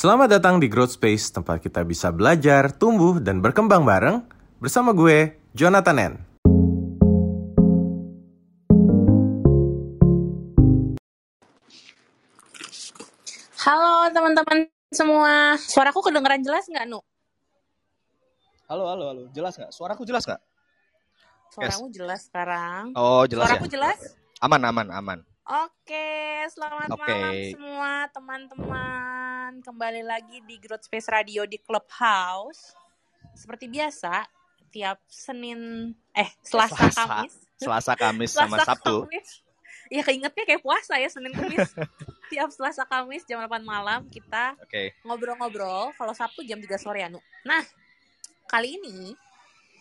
Selamat datang di Growth Space, tempat kita bisa belajar, tumbuh, dan berkembang bareng bersama gue, Jonathan N. Halo teman-teman semua, suaraku kedengeran jelas nggak, Nu? Halo, halo, halo. Jelas nggak? Suaraku jelas nggak? Suaramu jelas sekarang. Oh, jelas Suaraku ya? jelas? Aman, aman, aman. Oke, selamat Oke. malam semua teman-teman. Kembali lagi di Growth Space Radio di Clubhouse. Seperti biasa, tiap Senin, eh Selasa, Selasa, Kamis. Selasa, Kamis, sama Selasa, Sabtu. Kamis. Ya keingetnya kayak puasa ya Senin Kamis. tiap Selasa Kamis jam 8 malam kita ngobrol-ngobrol kalau Sabtu jam 3 sore anu. Nah, kali ini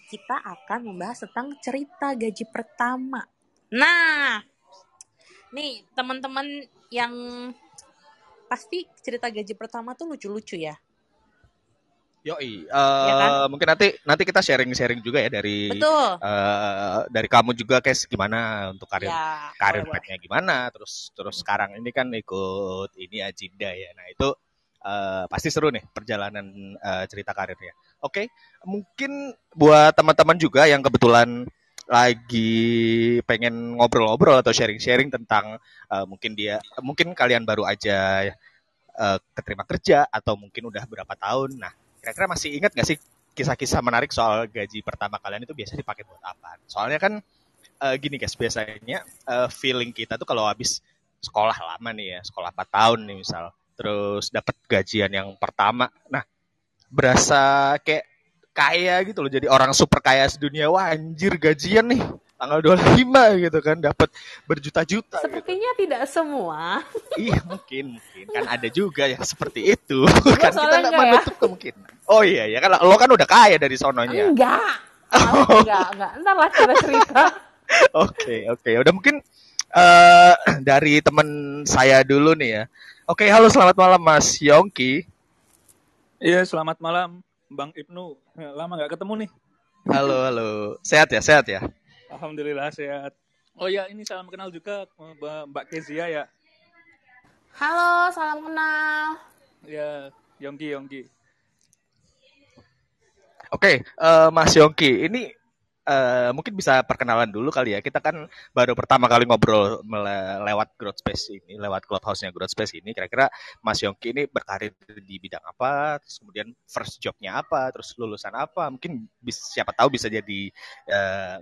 kita akan membahas tentang cerita gaji pertama. Nah, nih teman-teman yang pasti cerita gaji pertama tuh lucu-lucu ya. Yoi. eh, Iya kan? Mungkin nanti nanti kita sharing-sharing juga ya dari Betul. eh, dari kamu juga guys gimana untuk karir Ya, karir pathnya gimana terus terus sekarang ini kan ikut ini Ajinda ya nah itu eh, pasti seru nih perjalanan eh, cerita karirnya oke mungkin buat teman-teman juga yang kebetulan lagi pengen ngobrol-ngobrol atau sharing-sharing tentang eh, mungkin dia mungkin kalian baru aja eh, keterima kerja atau mungkin udah berapa tahun. Nah kira-kira masih ingat nggak sih kisah-kisah menarik soal gaji pertama kalian itu biasanya dipakai buat apa? Soalnya kan eh, gini guys biasanya eh, feeling kita tuh kalau habis sekolah lama nih ya sekolah 4 tahun nih misal terus dapat gajian yang pertama. Nah berasa kayak kaya gitu loh jadi orang super kaya sedunia wah anjir gajian nih tanggal 25 gitu kan dapat berjuta-juta gitu. Sepertinya tidak semua. iya mungkin mungkin kan ada juga yang seperti itu kan kita nggak enggak ya. menutup kemungkinan oh iya ya kan lo kan udah kaya dari sononya Enggak. Malah enggak, enggak. Ntar lah kita cerita. Oke, oke. Udah mungkin eh dari teman saya dulu nih ya. Oke, halo selamat malam Mas Yongki. Iya, selamat malam Bang Ibnu. Lama nggak ketemu nih. Halo, halo. Sehat ya, sehat ya. Alhamdulillah sehat. Oh ya, ini salam kenal juga Mbak Kezia ya. Halo, salam kenal. Ya, Yonggi Yonggi. Oke, eh, Mas Yongki, ini eh, mungkin bisa perkenalan dulu kali ya. Kita kan baru pertama kali ngobrol lewat Growth Space ini, lewat clubhouse-nya Growth Space ini. Kira-kira Mas Yongki ini berkarir di bidang apa? Terus kemudian first job-nya apa? Terus lulusan apa? Mungkin bis- siapa tahu bisa jadi eh,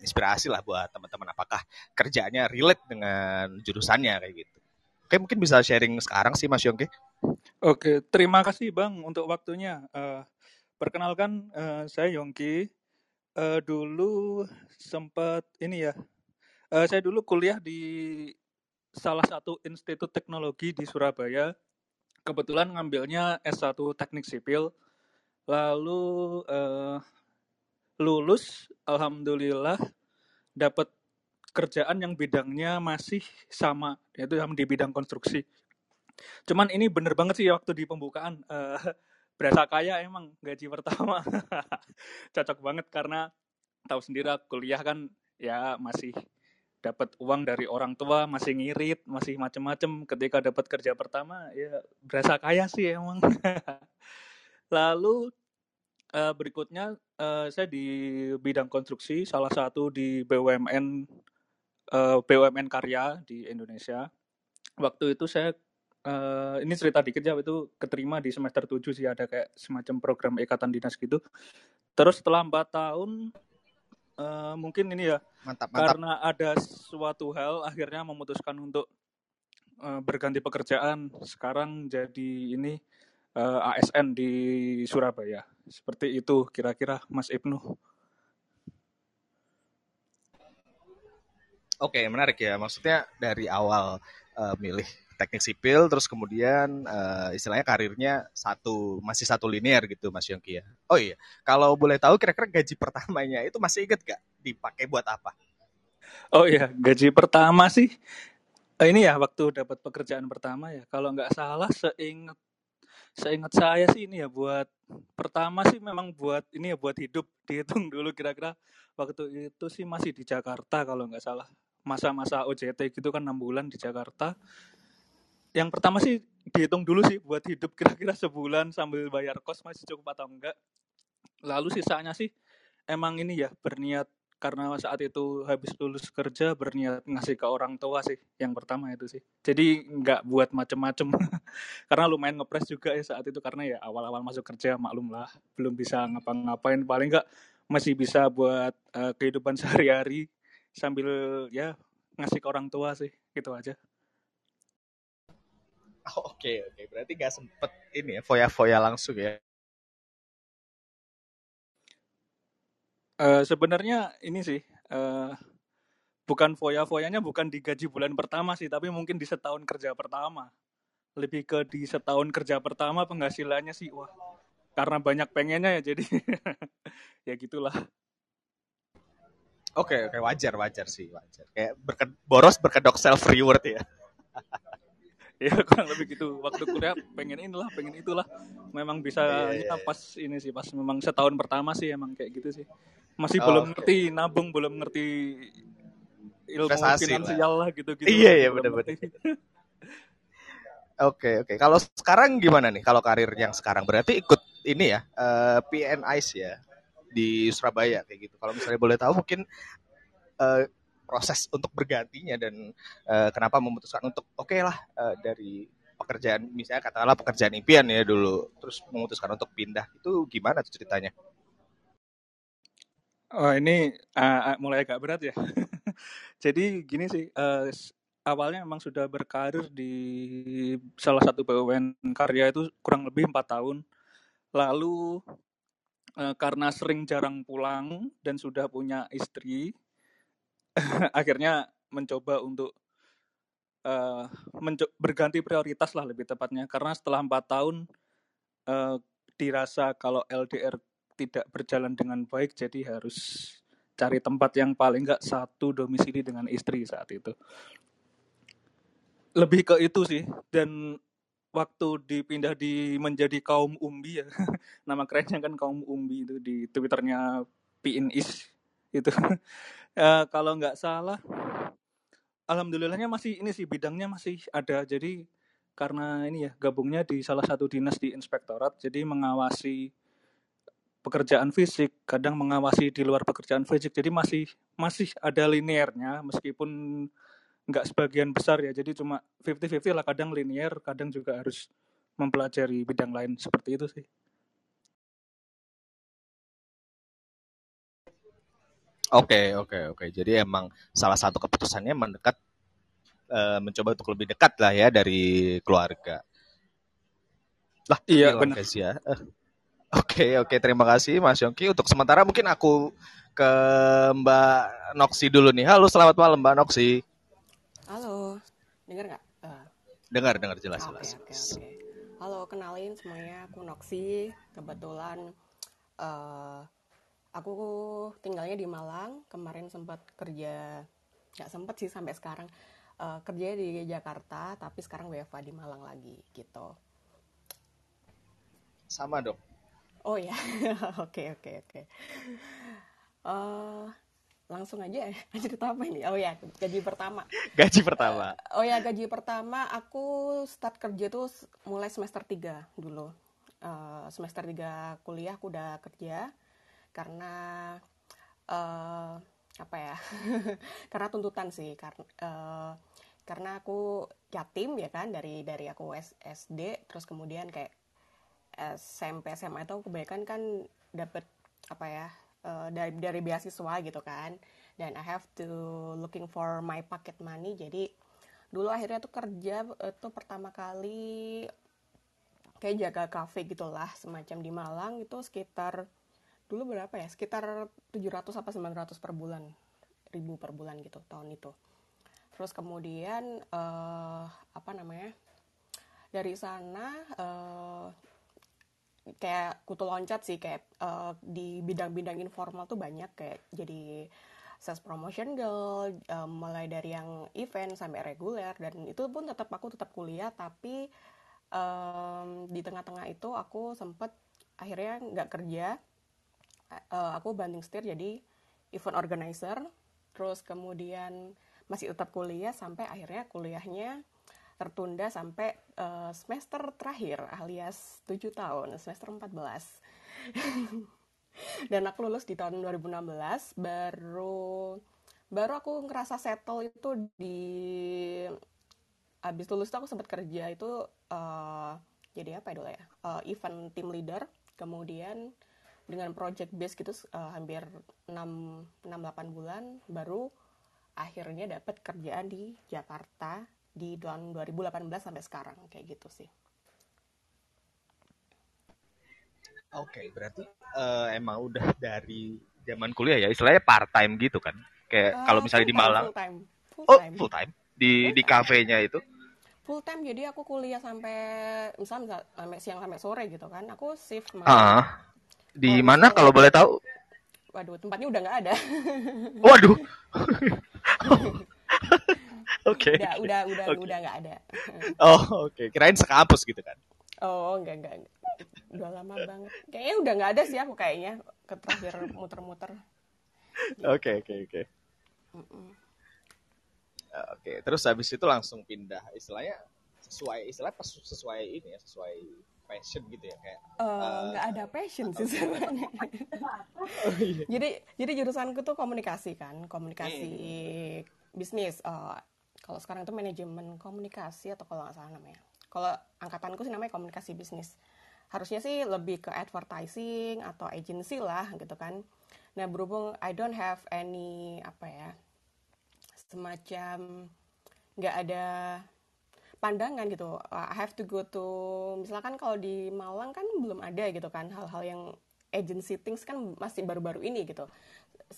inspirasi lah buat teman-teman. Apakah kerjaannya relate dengan jurusannya kayak gitu? Oke, mungkin bisa sharing sekarang sih Mas Yongki. Oke, terima kasih Bang untuk waktunya. Eh, perkenalkan saya Yongki. Eh, dulu sempat ini ya. eh, saya dulu kuliah di salah satu institut teknologi di Surabaya. Kebetulan ngambilnya S1 Teknik Sipil. Lalu eh, lulus, alhamdulillah dapat kerjaan yang bidangnya masih sama, yaitu di bidang konstruksi. Cuman ini bener banget sih waktu di pembukaan eh, berasa kaya emang gaji pertama. Cocok banget karena tahu sendiri kuliah kan ya masih dapat uang dari orang tua, masih ngirit, masih macem-macem. Ketika dapat kerja pertama ya berasa kaya sih emang. Lalu eh, berikutnya eh, saya di bidang konstruksi, salah satu di BUMN eh, BUMN karya di Indonesia. Waktu itu saya eh, ini cerita dikit ya itu keterima di semester 7 sih ada kayak semacam program ikatan dinas gitu. Terus setelah empat tahun eh, mungkin ini ya Mantap, mantap. karena ada suatu hal akhirnya memutuskan untuk eh, berganti pekerjaan. Sekarang jadi ini eh, ASN di Surabaya. Seperti itu kira-kira Mas Ibnu. Oke, menarik ya. Maksudnya dari awal eh, milih teknik sipil, terus kemudian eh, istilahnya karirnya satu masih satu linear gitu, Mas Yongki ya. Oh iya, kalau boleh tahu kira-kira gaji pertamanya itu masih inget gak dipakai buat apa? Oh iya, gaji pertama sih eh, ini ya waktu dapat pekerjaan pertama ya. Kalau nggak salah seingat seingat saya sih ini ya buat pertama sih memang buat ini ya buat hidup dihitung dulu kira-kira waktu itu sih masih di Jakarta kalau nggak salah masa-masa OJT gitu kan enam bulan di Jakarta yang pertama sih dihitung dulu sih buat hidup kira-kira sebulan sambil bayar kos masih cukup atau enggak. Lalu sisanya sih emang ini ya berniat karena saat itu habis lulus kerja berniat ngasih ke orang tua sih yang pertama itu sih. Jadi nggak buat macem-macem karena lumayan ngepres juga ya saat itu karena ya awal-awal masuk kerja maklum lah belum bisa ngapa-ngapain. Paling nggak masih bisa buat uh, kehidupan sehari-hari sambil ya ngasih ke orang tua sih gitu aja oh, oke okay, oke okay. berarti nggak sempet ini ya foya-foya langsung ya Uh, sebenarnya ini sih uh, bukan foya-foyanya bukan di gaji bulan pertama sih, tapi mungkin di setahun kerja pertama. Lebih ke di setahun kerja pertama penghasilannya sih wah karena banyak pengennya ya jadi ya gitulah. Oke, okay, oke okay, wajar wajar sih wajar. Kayak berke, boros berkedok self reward ya. ya kurang lebih gitu waktu kuliah pengen inilah pengen itulah memang bisa yeah, yeah, yeah. pas ini sih pas memang setahun pertama sih emang kayak gitu sih masih oh, belum okay. ngerti nabung belum ngerti ilmu Investasi finansial lah gitu-gitu iya iya benar-benar Oke oke. Kalau sekarang gimana nih? Kalau karir yang sekarang berarti ikut ini ya uh, eh, PNIs ya di Surabaya kayak gitu. Kalau misalnya boleh tahu mungkin uh, proses untuk bergantinya dan uh, kenapa memutuskan untuk oke okay lah uh, dari pekerjaan misalnya katakanlah pekerjaan impian ya dulu terus memutuskan untuk pindah itu gimana tuh ceritanya? Oh ini uh, mulai agak berat ya. Jadi gini sih, uh, awalnya memang sudah berkarir di salah satu BUMN karya itu kurang lebih empat tahun. Lalu uh, karena sering jarang pulang dan sudah punya istri, akhirnya mencoba untuk uh, menco berganti prioritas lah lebih tepatnya. Karena setelah empat tahun uh, dirasa kalau LDR tidak berjalan dengan baik jadi harus cari tempat yang paling enggak satu domisili dengan istri saat itu. Lebih ke itu sih. Dan waktu dipindah di menjadi kaum umbi ya. Nama kerennya kan kaum umbi itu di twitternya PNIS itu ya, kalau nggak salah alhamdulillahnya masih ini sih bidangnya masih ada jadi karena ini ya gabungnya di salah satu dinas di inspektorat jadi mengawasi pekerjaan fisik, kadang mengawasi di luar pekerjaan fisik. Jadi masih masih ada linearnya meskipun nggak sebagian besar ya. Jadi cuma 50-50 lah kadang linear, kadang juga harus mempelajari bidang lain seperti itu sih. Oke, oke, oke. Jadi emang salah satu keputusannya mendekat uh, mencoba untuk lebih dekat lah ya dari keluarga. Lah, iya benar. Ya. Uh, Oke, oke. Terima kasih Mas Yongki. Untuk sementara mungkin aku ke Mbak Noksi dulu nih. Halo, selamat malam Mbak Noksi. Halo, dengar nggak? Uh. Dengar, dengar jelas jelas. Oke, oke, oke. Halo, kenalin semuanya. Aku Noksi. Kebetulan uh, aku tinggalnya di Malang. Kemarin sempat kerja, nggak sempat sih sampai sekarang. Uh, kerja di Jakarta, tapi sekarang WFA di Malang lagi gitu. Sama dong Oh ya, oke oke oke. Eh, langsung aja ya, cerita apa ini? Oh ya, gaji pertama. Gaji pertama. Uh, oh ya, gaji pertama aku start kerja tuh mulai semester 3 dulu. Uh, semester 3 kuliah aku udah kerja karena uh, apa ya? karena tuntutan sih, karena uh, karena aku yatim ya kan dari dari aku SD terus kemudian kayak SMP SMA itu kebanyakan kan dapat apa ya uh, dari dari beasiswa gitu kan dan I have to looking for my pocket money jadi dulu akhirnya tuh kerja itu pertama kali kayak jaga kafe gitulah semacam di Malang itu sekitar dulu berapa ya? Sekitar 700 apa 900 per bulan. Ribu per bulan gitu tahun itu. Terus kemudian uh, apa namanya? Dari sana uh, kayak kutu loncat sih kayak uh, di bidang-bidang informal tuh banyak kayak jadi sales promotion girl uh, mulai dari yang event sampai reguler dan itu pun tetap aku tetap kuliah tapi um, di tengah-tengah itu aku sempet akhirnya nggak kerja uh, aku banding setir jadi event organizer. Terus kemudian masih tetap kuliah sampai akhirnya kuliahnya tertunda sampai uh, semester terakhir alias 7 tahun, semester 14. Dan aku lulus di tahun 2016, baru baru aku ngerasa settle itu di abis lulus tuh aku sempat kerja itu uh, jadi apa ya dulu ya? Uh, event team leader. Kemudian dengan project base gitu uh, hampir 6 6 8 bulan baru akhirnya dapat kerjaan di Jakarta di tahun 2018 sampai sekarang kayak gitu sih. Oke, okay, berarti uh, emang udah dari zaman kuliah ya, istilahnya part time gitu kan? Kayak uh, kalau misalnya di Malang. Full time. Full oh, time. full time di full di kafenya itu. Full time jadi aku kuliah sampai misalnya sampai siang sampai sore gitu kan. Aku shift malam. Uh, di oh, mana kalau boleh tahu? Waduh, tempatnya udah nggak ada. Waduh. Oke. okay. Udah, udah, udah, okay. udah nggak ada. oh, oke. Okay. Kirain sekampus gitu kan? Oh, enggak, enggak, enggak. Udah lama banget. Kayaknya udah nggak ada sih aku kayaknya ke terakhir muter-muter. Oke, oke, oke. Oke, terus habis itu langsung pindah istilahnya sesuai istilah pas sesuai ini ya, sesuai passion gitu ya kayak eh, nggak uh, uh, ada passion sih sebenarnya. Oh, iya. jadi jadi jurusanku tuh komunikasi kan komunikasi hmm. bisnis. Uh, kalau sekarang itu manajemen komunikasi atau kalau nggak salah namanya. Kalau angkatanku sih namanya komunikasi bisnis. Harusnya sih lebih ke advertising atau agency lah gitu kan. Nah berhubung I don't have any apa ya semacam nggak ada pandangan gitu. I have to go to misalkan kalau di Malang kan belum ada gitu kan hal-hal yang agency things kan masih baru-baru ini gitu.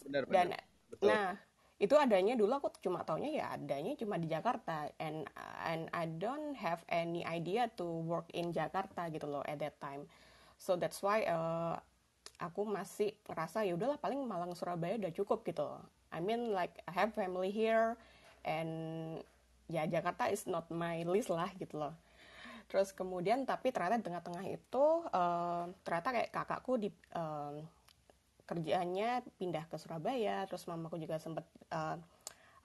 Benar, dan Betul. nah itu adanya dulu aku cuma taunya ya adanya cuma di Jakarta. And and I don't have any idea to work in Jakarta gitu loh at that time. So that's why uh, aku masih ngerasa ya udahlah paling Malang Surabaya udah cukup gitu I mean like I have family here and ya Jakarta is not my list lah gitu loh. Terus kemudian tapi ternyata di tengah-tengah itu uh, ternyata kayak kakakku di uh, kerjaannya pindah ke Surabaya terus mamaku juga sempat uh,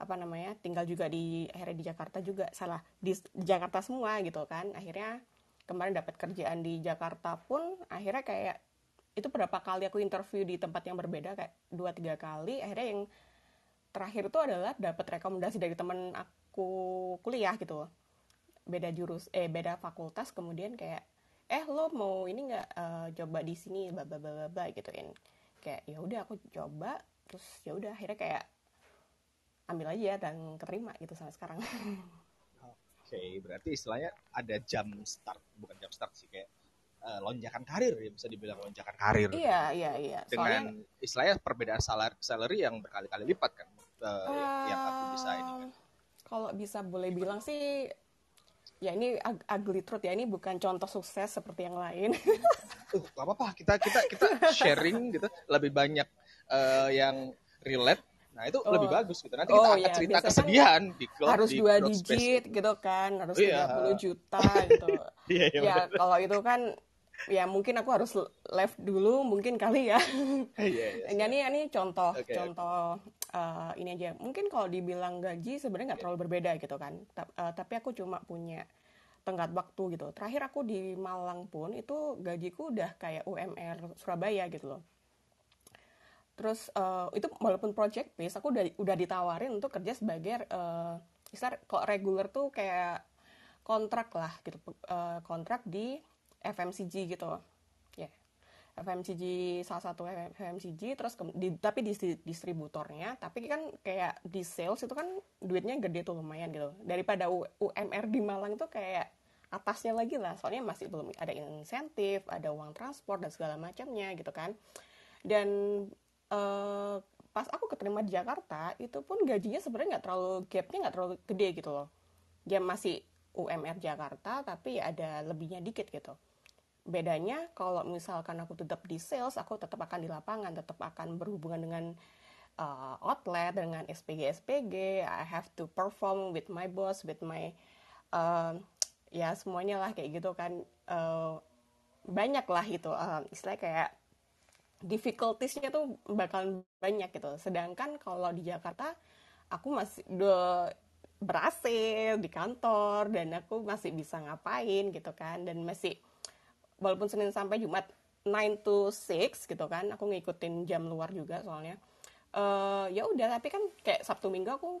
apa namanya tinggal juga di akhirnya di Jakarta juga. Salah di, di Jakarta semua gitu kan. Akhirnya kemarin dapat kerjaan di Jakarta pun akhirnya kayak itu berapa kali aku interview di tempat yang berbeda kayak dua tiga kali. Akhirnya yang terakhir itu adalah dapat rekomendasi dari teman aku aku kuliah gitu. Beda jurus eh beda fakultas kemudian kayak eh lo mau ini nggak uh, coba di sini bla bla bla bla gituin kayak ya udah aku coba. Terus ya udah akhirnya kayak ambil aja dan keterima gitu sampai sekarang. Oke okay, berarti istilahnya ada jam start bukan jam start sih kayak uh, lonjakan karir ya bisa dibilang lonjakan karir. Iya iya iya. Dengan Soalnya, istilahnya perbedaan salary, salary yang berkali-kali lipat kan uh, uh, yang aku bisa ini kan kalau bisa boleh bilang sih ya ini ugly truth ya ini bukan contoh sukses seperti yang lain. uh, gak apa-apa kita kita kita sharing gitu lebih banyak uh, yang relate. Nah itu oh. lebih bagus gitu. Nanti kita oh, akan iya. cerita Biasanya kesedihan kan di klub harus di dua digit space. gitu kan, harus oh, iya. 30 juta gitu. iya, iya, ya kalau itu kan ya mungkin aku harus left dulu mungkin kali ya. Iya, iya. Ini ini contoh okay, contoh uh, ini aja. Mungkin kalau dibilang gaji sebenarnya nggak terlalu berbeda gitu kan. Ta uh, tapi aku cuma punya tenggat waktu gitu. Terakhir aku di Malang pun itu gajiku udah kayak UMR Surabaya gitu loh. Terus uh, itu walaupun project base aku udah udah ditawarin untuk kerja sebagai uh, misal kok regular tuh kayak kontrak lah gitu uh, kontrak di FMCG gitu yeah. FMCG salah satu FMCG terus ke, di, tapi di distributornya tapi kan kayak di sales itu kan duitnya gede tuh lumayan gitu. Daripada U, UMR di Malang itu kayak atasnya lagi lah soalnya masih belum ada insentif ada uang transport dan segala macamnya gitu kan. Dan uh, pas aku keterima di Jakarta itu pun gajinya sebenarnya nggak terlalu gapnya nggak terlalu gede gitu loh. Dia masih UMR Jakarta tapi ada lebihnya dikit gitu bedanya kalau misalkan aku tetap di sales aku tetap akan di lapangan tetap akan berhubungan dengan uh, outlet dengan SPG SPG I have to perform with my boss with my uh, ya semuanya lah kayak gitu kan. Uh, banyak lah itu uh, istilahnya kayak difficultiesnya tuh bakal banyak gitu. Sedangkan kalau di Jakarta aku masih berhasil di kantor dan aku masih bisa ngapain gitu kan. Dan masih walaupun Senin sampai Jumat 9 to 6 gitu kan aku ngikutin jam luar juga soalnya. Uh, ya udah tapi kan kayak Sabtu Minggu aku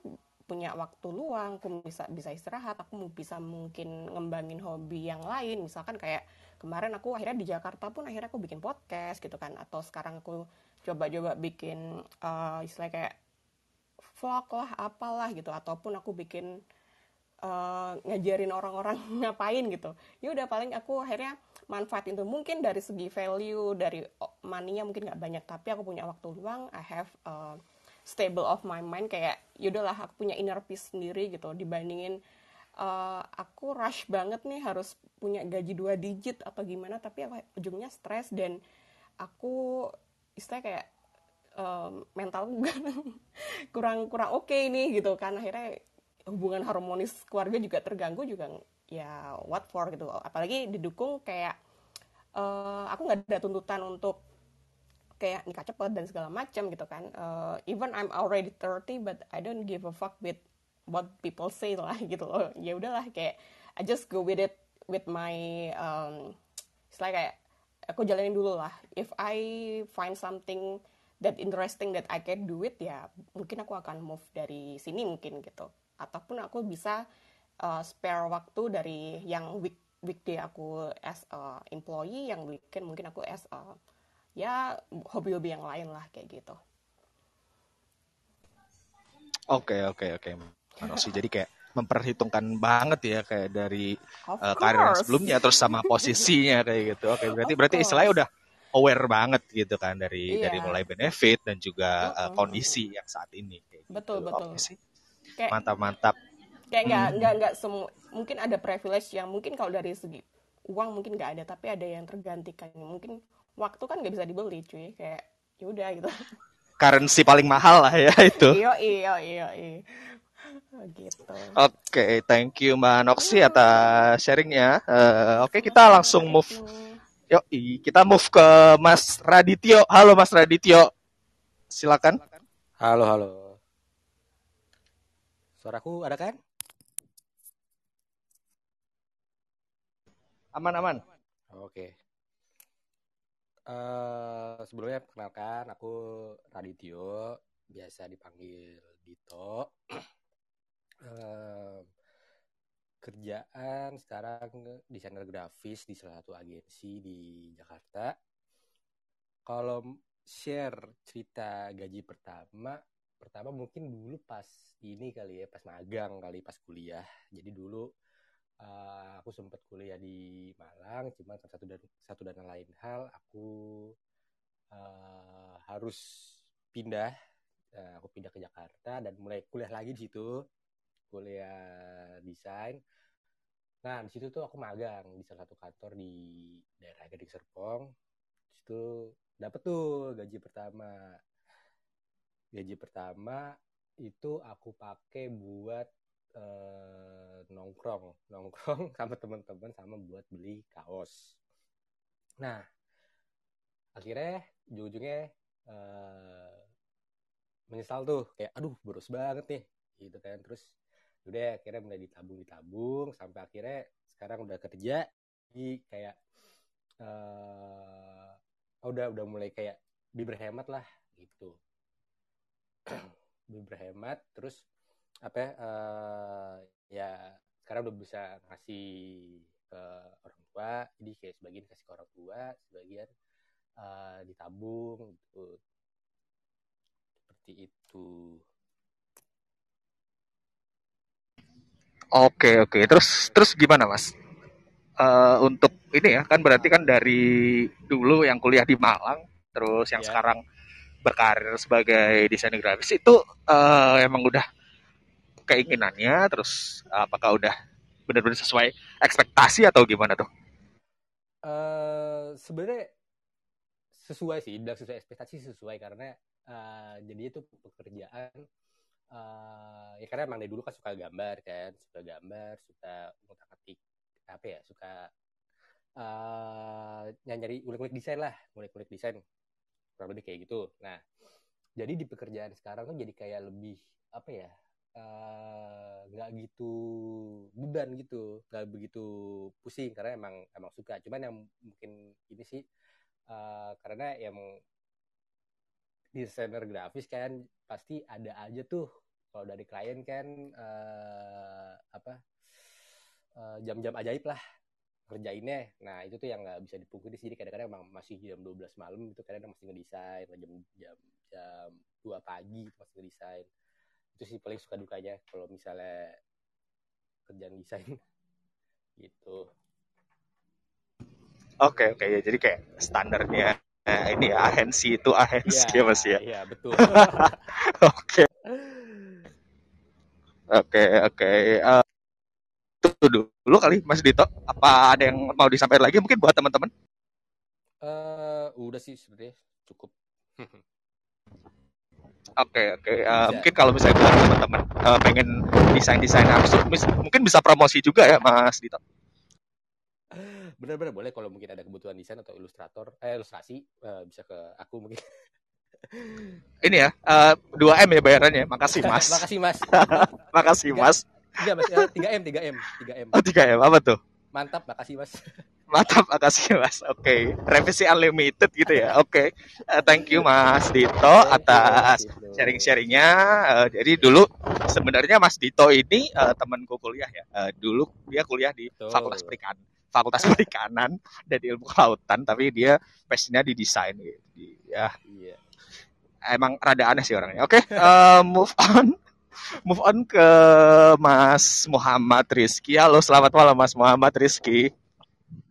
punya waktu luang aku bisa bisa istirahat aku bisa mungkin ngembangin hobi yang lain. Misalkan kayak kemarin aku akhirnya di Jakarta pun akhirnya aku bikin podcast gitu kan atau sekarang aku coba-coba bikin uh, istilahnya kayak vlog lah apalah gitu ataupun aku bikin uh, ngajarin orang-orang ngapain gitu. Ya udah paling aku akhirnya manfaatin itu mungkin dari segi value dari money-nya mungkin nggak banyak tapi aku punya waktu luang I have uh, stable of my mind. Kayak yaudahlah aku punya inner peace sendiri gitu. Dibandingin uh, aku rush banget nih harus punya gaji dua digit atau gimana tapi aku ujungnya stres dan aku istilah kayak um, mental kurang kurang oke okay nih gitu. Kan akhirnya hubungan harmonis keluarga juga terganggu juga ya what for gitu apalagi didukung kayak uh, aku nggak ada tuntutan untuk kayak nikah cepet dan segala macam gitu kan. Uh, even I'm already 30 but I don't give a fuck with what people say lah gitu loh. Ya udahlah kayak I just go with it with my um, like kayak aku jalanin dulu lah. If I find something that interesting that I can do it ya mungkin aku akan move dari sini mungkin gitu ataupun aku bisa uh, spare waktu dari yang week weekday aku as a employee yang weekend mungkin aku as a ya hobi-hobi yang lain lah kayak gitu. Oke oke oke. sih jadi kayak memperhitungkan banget ya kayak dari uh, karir sebelumnya terus sama posisinya kayak gitu. Oke berarti berarti istilahnya udah aware banget gitu kan dari yeah. dari mulai benefit dan juga uh, kondisi yang saat ini. Kayak betul gitu. betul. Oke sih. Kayak, mantap mantap. Kayak nggak hmm. nggak nggak semua mungkin ada privilege yang mungkin kalau dari segi uang mungkin nggak ada tapi ada yang tergantikan mungkin waktu kan nggak bisa dibeli cuy kayak yaudah gitu. Currency paling mahal lah ya itu. Iya iya iya iya. Gitu. Oke, okay, thank you Mbak Noksi atas sharingnya. Uh, Oke, okay, kita langsung move Yuk, kita move ke Mas Radityo. Halo Mas Radityo. Silakan. Halo, halo. Suaraku ada kan? Aman, aman. Oke. Uh, sebelumnya perkenalkan aku Radityo, biasa dipanggil Dito. uh, kerjaan sekarang desainer grafis di salah satu agensi di Jakarta. Kalau share cerita gaji pertama, pertama mungkin dulu pas ini kali ya, pas magang kali, pas kuliah. Jadi dulu uh, aku sempat kuliah di Malang, cuma satu dan satu dan lain hal aku uh, harus pindah. Uh, aku pindah ke Jakarta dan mulai kuliah lagi di situ kuliah desain. Nah, di situ tuh aku magang di salah satu kantor di daerah Gading Serpong. Di situ dapet tuh gaji pertama. Gaji pertama itu aku pakai buat uh, nongkrong, nongkrong sama teman-teman sama buat beli kaos. Nah, akhirnya ujung-ujungnya uh, menyesal tuh. Kayak aduh boros banget nih. Gitu kan. Terus udah akhirnya mulai ditabung ditabung sampai akhirnya sekarang udah kerja. Di kayak uh, udah udah mulai kayak lebih berhemat lah gitu lebih berhemat terus apa ya, uh, ya sekarang udah bisa ngasih ke orang tua jadi kayak sebagian kasih ke orang tua sebagian uh, ditabung gitu seperti itu Oke oke. Terus terus gimana mas? Uh, untuk ini ya kan berarti kan dari dulu yang kuliah di Malang, terus yang yeah. sekarang berkarir sebagai desainer grafis itu uh, emang udah keinginannya, terus apakah udah benar-benar sesuai ekspektasi atau gimana tuh? Uh, Sebenarnya sesuai sih, bilang sesuai ekspektasi sesuai karena uh, jadi itu pekerjaan uh, ya karena emang dari dulu kan suka gambar kan suka gambar suka ngutak atik apa ya suka uh, nyari ulik-ulik desain lah ulik-ulik desain kurang lebih kayak gitu. Nah jadi di pekerjaan sekarang tuh jadi kayak lebih apa ya eh, nggak gitu beban gitu nggak begitu pusing karena emang emang suka. Cuman yang mungkin ini sih eh, karena yang desainer grafis kan pasti ada aja tuh. Kalau dari klien kan eh, apa jam-jam ajaib lah kerjainnya nah itu tuh yang nggak bisa dipungkiri jadi kadang-kadang emang masih jam 12 malam itu kadang masih ngedesain jam jam jam 2 pagi itu masih ngedesain. Itu sih paling suka dukanya kalau misalnya kerjaan desain gitu. Oke oke ya. Jadi kayak standarnya eh, ini ya ahensi itu ahensi ya mas ya. iya betul. Oke. Oke oke. Eh, Itu dulu kali Mas Dito. Apa ada yang mau disampaikan lagi mungkin buat teman-teman? eh udah sih sebenarnya cukup Oke oke. Eh, Bisa. mungkin kalau misalnya teman-teman eh, pengen desain-desain absurd, mis- mungkin bisa promosi juga ya Mas Dito. bener-bener boleh kalau mungkin ada kebutuhan desain atau ilustrator eh ilustrasi eh, bisa ke aku mungkin Ini ya eh, 2 m ya bayarannya. Makasih Mas. makasih mas Makasih Mas. Iya mas, Eh, 3M, 3M, 3M. Oh 3 m apa tuh? Mantap, makasih mas. Mantap, makasih Mas. Oke, revisi unlimited gitu ya. Oke, Eh, thank you Mas Dito atas sharing-sharingnya. Eh, jadi dulu sebenarnya Mas Dito ini eh, temanku kuliah ya. Eh, dulu dia kuliah di Betul. Fakultas Perikanan, Fakultas Perikanan dan Ilmu Kelautan, tapi dia passionnya di desain gitu. Ya, Iya. emang rada aneh sih orangnya. Oke, eh, move on. Move on ke Mas Muhammad Rizky. Halo, selamat malam Mas Muhammad Rizky.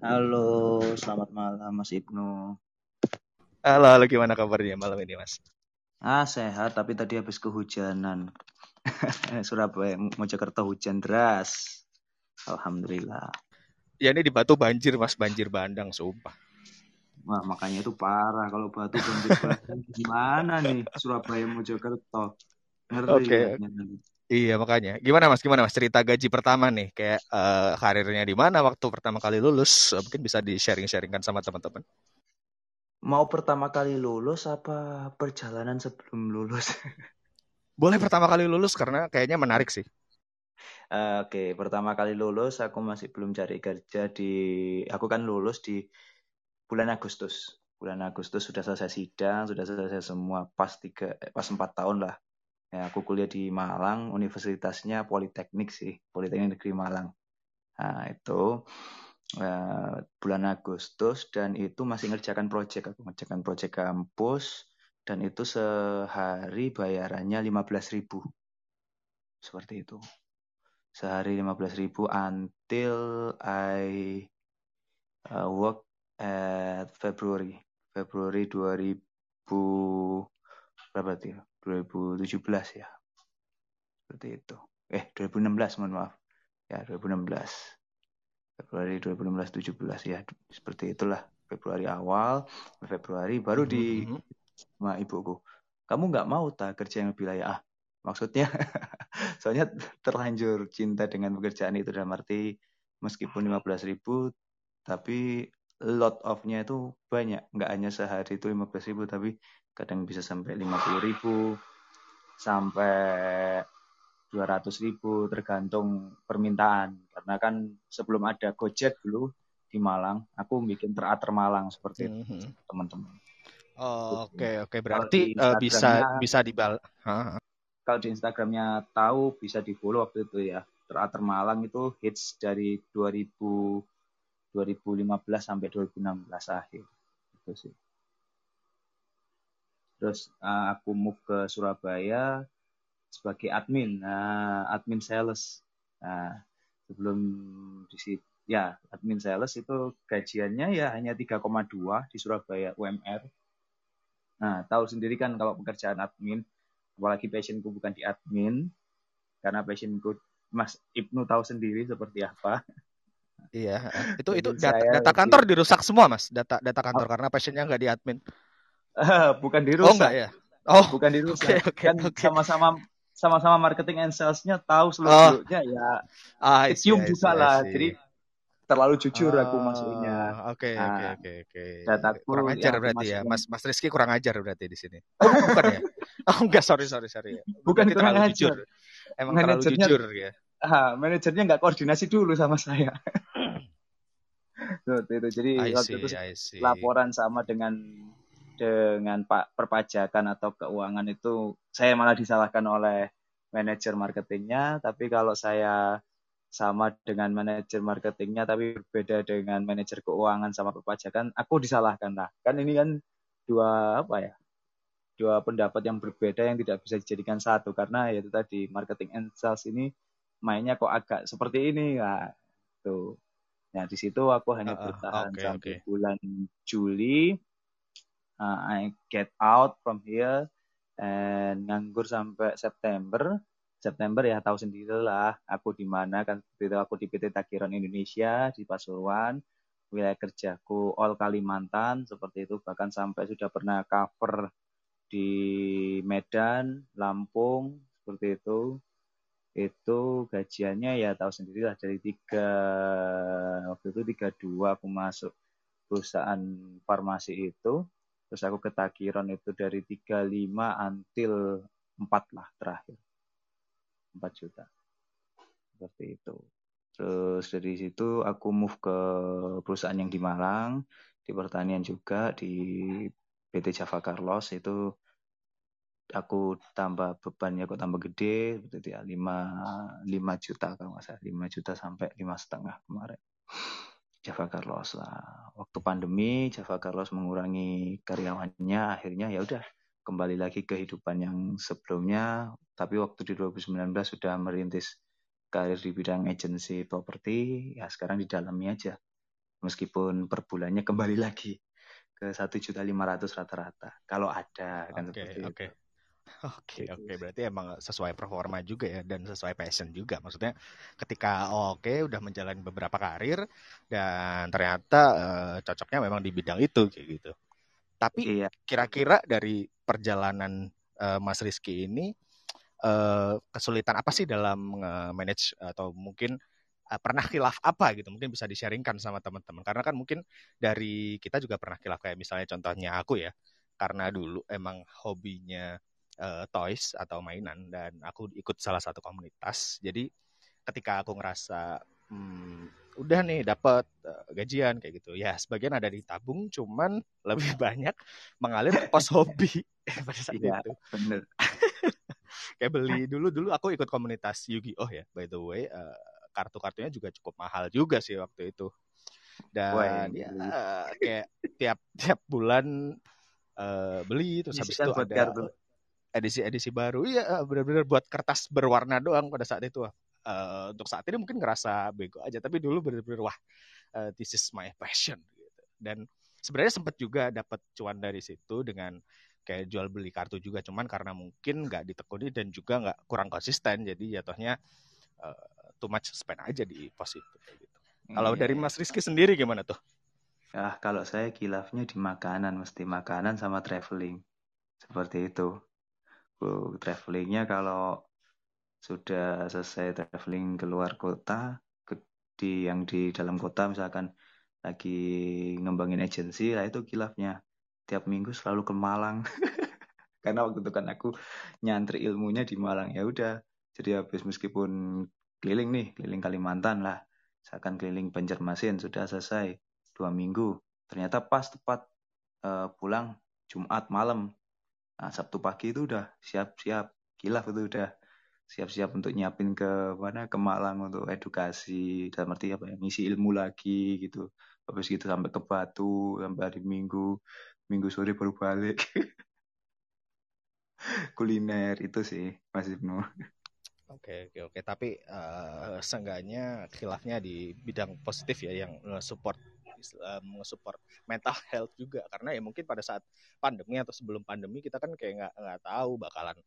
Halo, selamat malam Mas Ibnu. Halo, halo gimana kabarnya malam ini, Mas? Ah, sehat tapi tadi habis kehujanan. Surabaya, Mojokerto hujan deras. Alhamdulillah. Ya ini di Batu banjir, Mas, banjir bandang, sumpah. Wah, makanya itu parah kalau batu banjir bandang gimana nih Surabaya Mojokerto. Oke. nanti. Iya, makanya. Gimana, Mas? Gimana, Mas? Cerita gaji pertama nih, kayak eh, karirnya di mana waktu pertama kali lulus? Eh, Mungkin bisa di-sharing-sharingkan sama teman-teman. Mau pertama kali lulus apa perjalanan sebelum lulus? Boleh pertama kali lulus karena kayaknya menarik sih. Eh, Oke, pertama kali lulus aku masih belum cari kerja di aku kan lulus di bulan Agustus. Bulan Agustus sudah selesai sidang, sudah selesai semua pas tiga eh, pas empat tahun lah. Ya, aku kuliah di Malang, universitasnya Politeknik sih, Politeknik Negeri Malang. Nah, itu eh, bulan Agustus dan itu masih ngerjakan proyek, aku ngerjakan proyek kampus dan itu sehari bayarannya 15.000 Seperti itu sehari 15.000 until I uh, work at February Februari 2000 berapa tuh ya? 2017 ya. Seperti itu. Eh 2016 mohon maaf. Ya 2016 Februari 2016 17 ya. Seperti itulah Februari awal Februari baru di Mhm. sama ibuku. Kamu nggak mau tak kerja yang lebih layak? Ah maksudnya soalnya terlanjur cinta dengan pekerjaan itu dalam arti meskipun 15.000 tapi lot of-nya itu banyak. Nggak hanya sehari itu 15.000 tapi kadang bisa sampai 50.000 sampai 200.000 tergantung permintaan karena kan sebelum ada Gojek dulu di Malang aku bikin teratur Malang seperti itu Mhm. teman-teman Oh, Oke, oke. Kalau Berarti eh, bisa bisa dibal. Kalau di Instagramnya tahu bisa di follow waktu itu ya. Teratur Malang itu hits dari 2000 2015 sampai 2016 akhir. Itu sih. Terus eh, aku move ke Surabaya sebagai admin, nah, admin sales. Nah, sebelum di situ ya admin sales itu gajiannya ya hanya 3,2 di Surabaya UMR. Nah, tahu sendiri kan kalau pekerjaan admin apalagi passionku bukan di admin karena passionku Mas Ibnu tahu sendiri seperti apa Iya, itu itu data, data kantor dirusak semua, Mas. Data data kantor karena passionnya nggak di admin. bukan Oh, dirusak enggak ya? Oh, bukan dirusak Oke, oke, kan oke. sama-sama sama-sama marketing and salesnya tahu Oh. seluruhnya ya see, kecium I see, juga lah jadi terlalu jujur aku Oh, masuknya Oke, Nah, oke, oke, oke. Kurang yang ajar aku berarti ya. Mas Mas Rizky kurang ajar berarti di sini. Oh, bukan ya? Oh, enggak, sorry, sorry, sorry. Bukan Berarti kurang terlalu ajar. jujur. Emang terlalu manajernya jujur ya. ah, manajernya nggak koordinasi dulu sama saya. Seperti itu. Jadi I waktu see, itu laporan sama dengan dengan Pak perpajakan atau keuangan itu saya malah disalahkan oleh manajer marketingnya, tapi kalau saya sama dengan manajer marketingnya tapi berbeda dengan manajer keuangan sama perpajakan, aku disalahkan lah. Kan ini kan dua apa ya? Dua pendapat yang berbeda yang tidak bisa dijadikan satu karena ya itu tadi marketing and sales ini mainnya kok agak seperti ini lah. Tuh. Nah, di situ aku hanya Uh, uh, bertahan Oke, sampai oke. bulan Juli. Uh, I get out from here and nganggur sampai September. September ya tahu sendiri lah aku di mana kan. Itu aku di PT Takiron Indonesia di Pasuruan. Wilayah kerjaku all Kalimantan seperti itu. Bahkan sampai sudah pernah cover di Medan, Lampung seperti itu. Itu gajiannya ya tahu sendiri lah dari tiga waktu itu tiga dua aku masuk perusahaan farmasi itu terus aku ke Takiron itu dari 35 until 4 lah terakhir. 4 juta. Seperti itu. Terus dari situ aku move ke perusahaan yang di Malang di pertanian juga di PT Java Carlos. Itu aku tambah bebannya kok tambah gede seperti ya 5 5 juta kalau nggak salah. 5 juta sampai lima setengah kemarin Java Carlos lah. Waktu pandemi Java Carlos mengurangi karyawannya. Akhirnya ya udah kembali lagi ke kehidupan yang sebelumnya. Tapi waktu di 2019 sudah merintis karir di bidang agency properti ya sekarang di dalamnya aja. Meskipun per bulannya kembali lagi ke satu juta lima ratus rata-rata. Kalau ada kan Oke, seperti oke. itu Oke, Gitu oke. sih. Berarti emang sesuai performa juga ya dan sesuai passion juga. Maksudnya ketika oh, oke udah menjalani beberapa karir dan ternyata eh, cocoknya memang di bidang itu kayak gitu. Tapi iya kira-kira dari perjalanan eh, Mas Rizky ini eh, kesulitan apa sih dalam manage atau mungkin eh, pernah khilaf apa gitu? Mungkin bisa di-sharingkan sama teman-teman. Karena kan mungkin dari kita juga pernah khilaf kayak misalnya contohnya aku ya. Karena dulu emang hobinya eh, toys atau mainan dan aku ikut salah satu komunitas. Jadi ketika aku ngerasa hmm, udah nih dapat uh, gajian kayak gitu ya sebagian ada ditabung cuman lebih banyak mengalir ke pos hobi pada saat iya itu bener kayak beli dulu dulu aku ikut komunitas Yu-Gi-Oh ya by the way uh, kartu-kartunya juga cukup mahal juga sih waktu itu dan ya beli. kayak tiap tiap bulan uh, beli terus habis itu ada kartu. Edisi-edisi baru iya benar-benar buat kertas berwarna doang pada saat itu uh, untuk saat ini mungkin ngerasa bego aja tapi dulu benar-benar wah uh, this is my passion gitu dan sebenarnya sempat juga dapat cuan dari situ dengan kayak jual beli kartu juga cuman karena mungkin nggak ditekuni dan juga nggak kurang konsisten jadi jatuhnya uh, too much spend aja di pos itu gitu kalau Iya, dari iya. Mas Rizky sendiri gimana tuh Ah, kalau saya kilafnya di makanan, mesti makanan sama traveling. Seperti itu. Travelingnya kalau sudah selesai traveling keluar kota, ke, di yang di dalam kota misalkan lagi ngembangin agensi, lah itu kilafnya. Tiap minggu selalu ke Malang. Karena waktu itu kan aku nyantri ilmunya di Malang. Ya udah, jadi habis meskipun keliling nih, keliling Kalimantan lah. Misalkan keliling Banjarmasin sudah selesai dua minggu. Ternyata pas tepat uh, pulang Jumat malam. Nah, Sabtu pagi itu udah siap-siap. Kilaf itu udah siap-siap untuk nyiapin ke mana ke Malang untuk edukasi dalam arti apa ya ngisi ilmu lagi gitu. Habis gitu sampai ke Batu sampai hari Minggu Minggu sore baru balik. Kuliner itu sih Mas Ibnu. Oke oke oke. Tapi uh, seenggaknya khilafnya di bidang positif ya yang support um, support mental health juga. Karena ya mungkin pada saat pandemi atau sebelum pandemi kita kan kayak nggak nggak tahu bakalan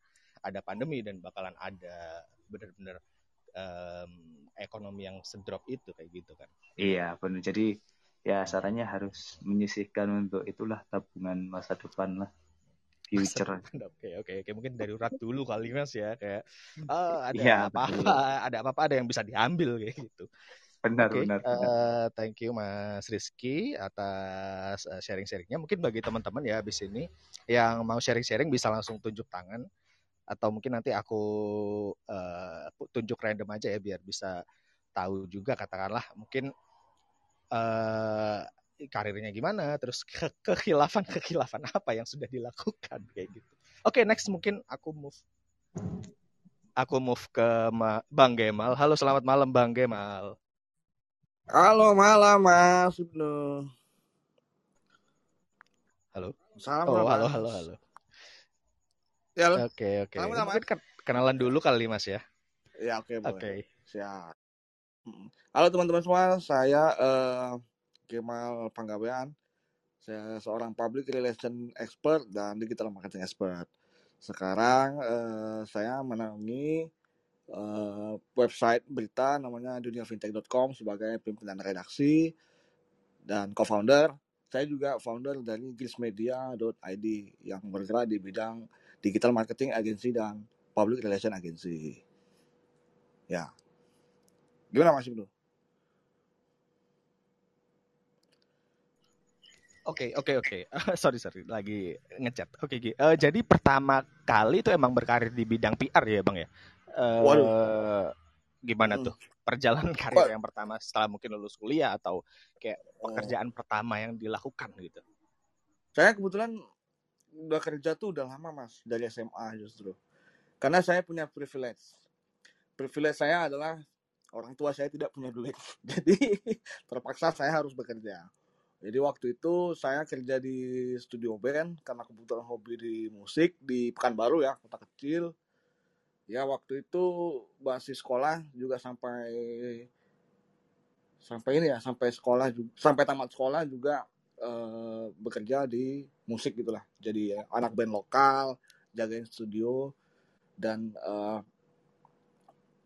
ada pandemi dan bakalan ada benar-benar um, ekonomi yang sedrop itu kayak gitu kan. Iya benar jadi ya sarannya harus menyisihkan untuk itulah tabungan masa depan lah. Future. Oke oke oke. Mungkin darurat dulu kali mas ya. Kayak oh, ada Iya, apa-apa ada apa-apa ada yang bisa diambil kayak gitu. Benar Oke, benar. benar. eh, thank you Mas Rizky atas eh, sharing-sharingnya. Mungkin bagi teman-teman ya habis ini yang mau sharing-sharing bisa langsung tunjuk tangan atau mungkin nanti aku uh, tunjuk random aja ya biar bisa tahu juga katakanlah mungkin uh, karirnya gimana, terus ke kekhilafan kekhilafan apa yang sudah dilakukan kayak gitu. Oke, okay, next mungkin aku move aku move ke Ma Bang Gemal. Halo, selamat malam Bang Gemal. Halo, malam Mas Ibnu. Halo. Salam oh, halo, halo, halo. Ya, oke, oke. Mungkin kenalan dulu kali Mas ya. Ya, oke, Oke. Okay. Siap. Halo teman-teman semua, saya uh, Kemal Panggabean. Saya seorang public relation expert dan digital marketing expert. Sekarang uh, saya menaungi uh, website berita namanya duniafintech.com sebagai pimpinan redaksi dan co-founder. Saya juga founder dari grismedia.id yang bergerak di bidang digital marketing agency dan public relation agency. Ya. Gimana Mas Ibnu? Oke, oke, oke. sorry, sorry. Lagi ngechat. Oke, okay, uh, jadi pertama kali itu emang berkarir di bidang PR ya, Bang ya? Uh, Waduh. Gimana hmm. tuh perjalanan karir yang pertama setelah mungkin lulus kuliah atau kayak pekerjaan oh. pertama yang dilakukan gitu? Saya kebetulan udah kerja tuh udah lama, Mas. Dari SMA justru. Karena saya punya privilege. Privilege saya adalah orang tua saya tidak punya duit. Jadi terpaksa saya harus bekerja jadi waktu itu saya kerja di studio band karena kebetulan hobi di musik di Pekanbaru ya, kota kecil. Ya waktu itu masih sekolah juga sampai sampai ini ya, sampai sekolah sampai tamat sekolah juga eh, bekerja di musik gitulah. Jadi ya, anak band lokal, jagain studio dan eh,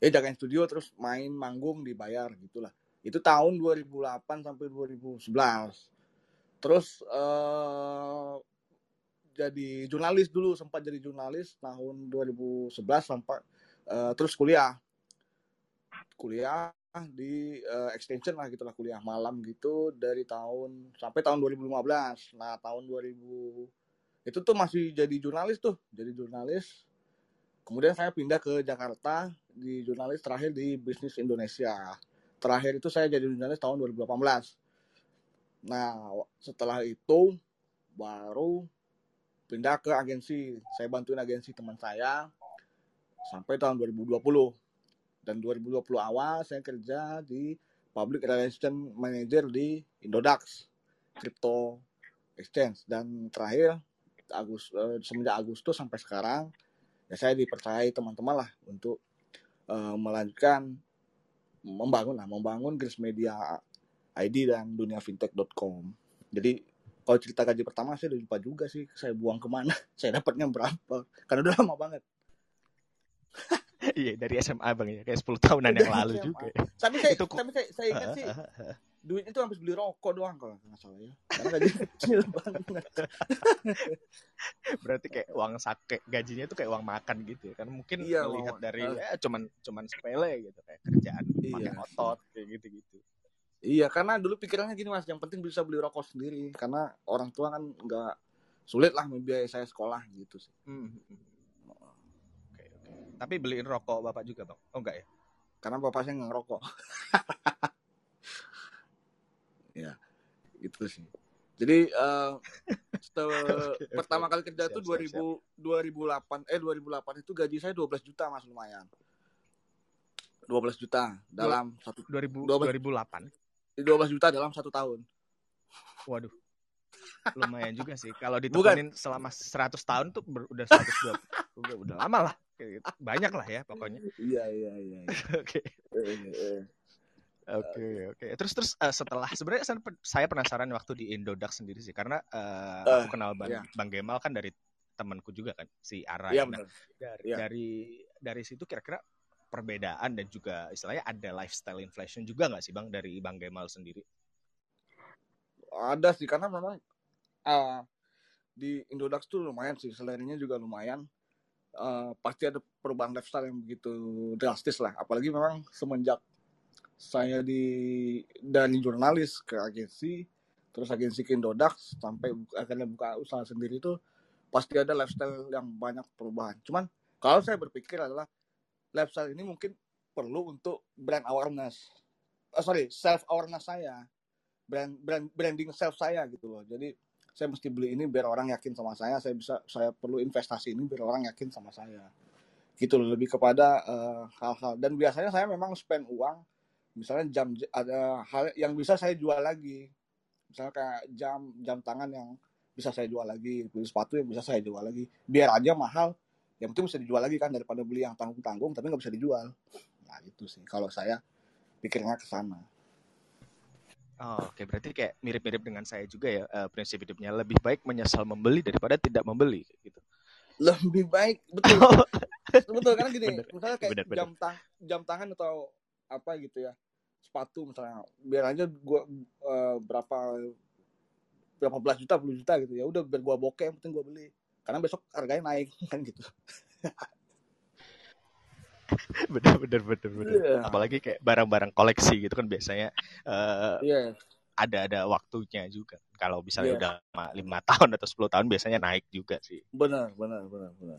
ya jagain studio terus main manggung dibayar gitulah itu tahun 2008 sampai 2011 terus uh, jadi jurnalis dulu sempat jadi jurnalis tahun 2011 sampai uh, terus kuliah. Kuliah di uh, extension lah gitulah kuliah malam gitu dari tahun sampai tahun 2015 nah tahun 2000 itu tuh masih jadi jurnalis tuh jadi jurnalis. Kemudian saya pindah ke Jakarta di jurnalis terakhir di bisnis Indonesia. Terakhir itu saya jadi jurnalis tahun 2018 nah setelah itu baru pindah ke agensi. Saya bantuin agensi teman saya sampai tahun 2020 dan 2020 awal saya kerja di public relation manager di Indodax crypto exchange. Dan terakhir Agus eh, semenjak Agustus sampai sekarang ya saya dipercayai teman-teman lah untuk uh, melanjutkan membangun lah membangun Gris Media ID dan duniafintech.com. Jadi kalau cerita gaji pertama saya udah lupa juga sih saya buang ke mana, saya dapatnya berapa, karena udah lama banget. iya dari SMA bang ya kayak 10 tahunan yang lalu SMA. juga. Tapi saya, itu... tapi saya, saya ingat sih duitnya itu habis beli rokok doang kalau nggak salah ya. Karena gaji kecil banget. Berarti kayak uang sake gajinya itu kayak uang makan gitu ya kan mungkin iya, melihat dari uh, ya cuman cuman sepele gitu kayak kerjaan iya. pakai otot kayak gitu-gitu. Iya, karena dulu pikirannya gini mas, yang penting bisa beli rokok sendiri, karena orang tua kan nggak sulit lah membiayai saya sekolah gitu sih. Hmm. hmm, hmm. Oke, oke. Tapi beliin rokok bapak juga bang? Oh enggak ya? Karena bapak saya nggak ngerokok. ya, itu sih. Jadi uh, okay, pertama kali kerja siap, tuh 2000 siap. 2008 eh 2008 itu gaji saya 12 juta mas lumayan. 12 juta dalam satu 2000 12, 2008 12 juta dalam satu tahun. Waduh. Lumayan juga sih. Kalau ditemuin selama 100 tahun tuh ber, udah 120. udah, udah lama lah. Gitu. Banyak lah ya pokoknya. Iya, iya, iya. iya. Oke. Eh, eh. Oke, oke. Terus terus uh, setelah sebenarnya saya penasaran waktu di Indodax sendiri sih karena uh, uh, aku kenal Bang, yeah. Bang Gemal kan dari temanku juga kan si Ara. Iya, nah, dari yeah. dari dari situ kira-kira perbedaan dan juga istilahnya ada lifestyle inflation juga nggak sih bang dari bang Gemal sendiri? Ada sih karena memang uh, di Indodax tuh lumayan sih selerinya juga lumayan. Uh, pasti ada perubahan lifestyle yang begitu drastis lah. Apalagi memang semenjak saya di dari jurnalis ke agensi, terus agensi ke Indodax sampai akhirnya buka usaha sendiri itu pasti ada lifestyle yang banyak perubahan. Cuman kalau saya berpikir adalah lifestyle ini mungkin perlu untuk brand awareness. Oh, sorry self awareness saya. Brand brand branding self saya gitu loh. Jadi saya mesti beli ini biar orang yakin sama saya. Saya bisa saya perlu investasi ini biar orang yakin sama saya. Gitu loh lebih kepada eh, hal-hal. Dan biasanya saya memang spend uang. Misalnya jam ada hal yang bisa saya jual lagi. Misalnya kayak jam jam tangan yang bisa saya jual lagi. Sepatu yang bisa saya jual lagi. Biar aja mahal yang penting bisa dijual lagi kan daripada beli yang tanggung tanggung tapi nggak bisa dijual. Nah itu sih. Kalau saya pikirnya ke sana. Oh, Oke, berarti kayak mirip-mirip dengan saya juga ya eh, prinsip hidupnya. Lebih baik menyesal membeli daripada tidak membeli gitu. lebih baik betul. Betul karena gini Bener, misalnya kayak bener, bener. jam tang jam tangan atau apa gitu ya sepatu misalnya. Biar aja gua eh, berapa berapa belas juta puluh juta gitu ya udah biar gua bokeh yang penting gua beli karena besok harganya naik kan gitu bener bener bener bener. Iya. Apalagi kayak barang-barang koleksi gitu kan biasanya eh, iya ada ada waktunya juga. Kalau misalnya Iya. udah lima- tahun atau 10 tahun biasanya naik juga sih. benar benar benar benar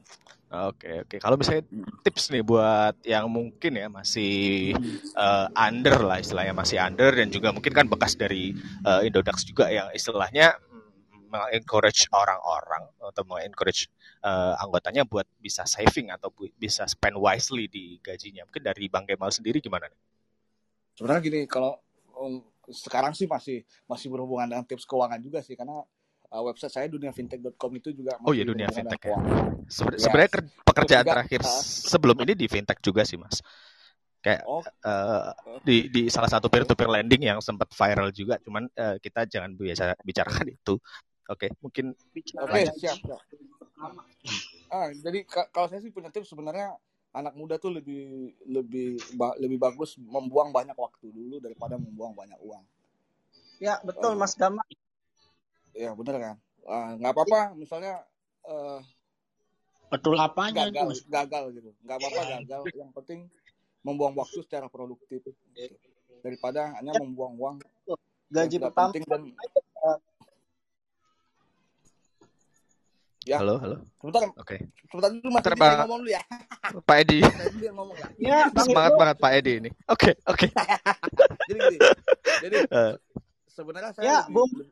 Oke oke. Kalau misalnya tips nih buat yang mungkin ya masih eh, under lah istilahnya masih under dan juga mungkin kan bekas dari eh, Indodax juga yang istilahnya mengencourage orang-orang atau mengencourage eh, anggotanya buat bisa saving atau bu- bisa spend wisely di gajinya. Mungkin dari Bang Kemal sendiri gimana? nih? sebenarnya gini kalau um, sekarang sih masih masih berhubungan dengan tips keuangan juga sih karena uh, website saya duniafintech.com itu juga Oh iya dunia fintech ya. Seben- Yes. Sebenarnya ker- pekerjaan juga, terakhir uh, sebelum ini di fintech juga sih mas. Kayak oh eh, di di salah satu peer to peer lending yang sempat viral juga. Cuman eh, kita jangan biasa bicarakan itu. Oke, mungkin oke lanjut. siap siap. Ah jadi ka- kalau saya sih punya tips sebenarnya anak muda tuh lebih lebih ba- lebih bagus membuang banyak waktu dulu daripada membuang banyak uang. Ya, betul Eh, Mas Gama. ya bener kan? Ah, nggak apa-apa misalnya eh, Betul apanya itu, gagal Mas? gagal gitu. Nggak apa-apa gagal. Yang penting membuang waktu secara produktif. Gitu. daripada hanya Ya, membuang uang Gaji pertama penting dan ya halo halo. sebentar Oke. sebentar dulu mas Edi Pak ngomong dulu ya Pak Edi. ngomong ya ya, Semangat Ibnu. banget Pak Edi ini. Oke oke. jadi gini jadi Eh, sebenarnya saya Ya, lebih Bung. lebih,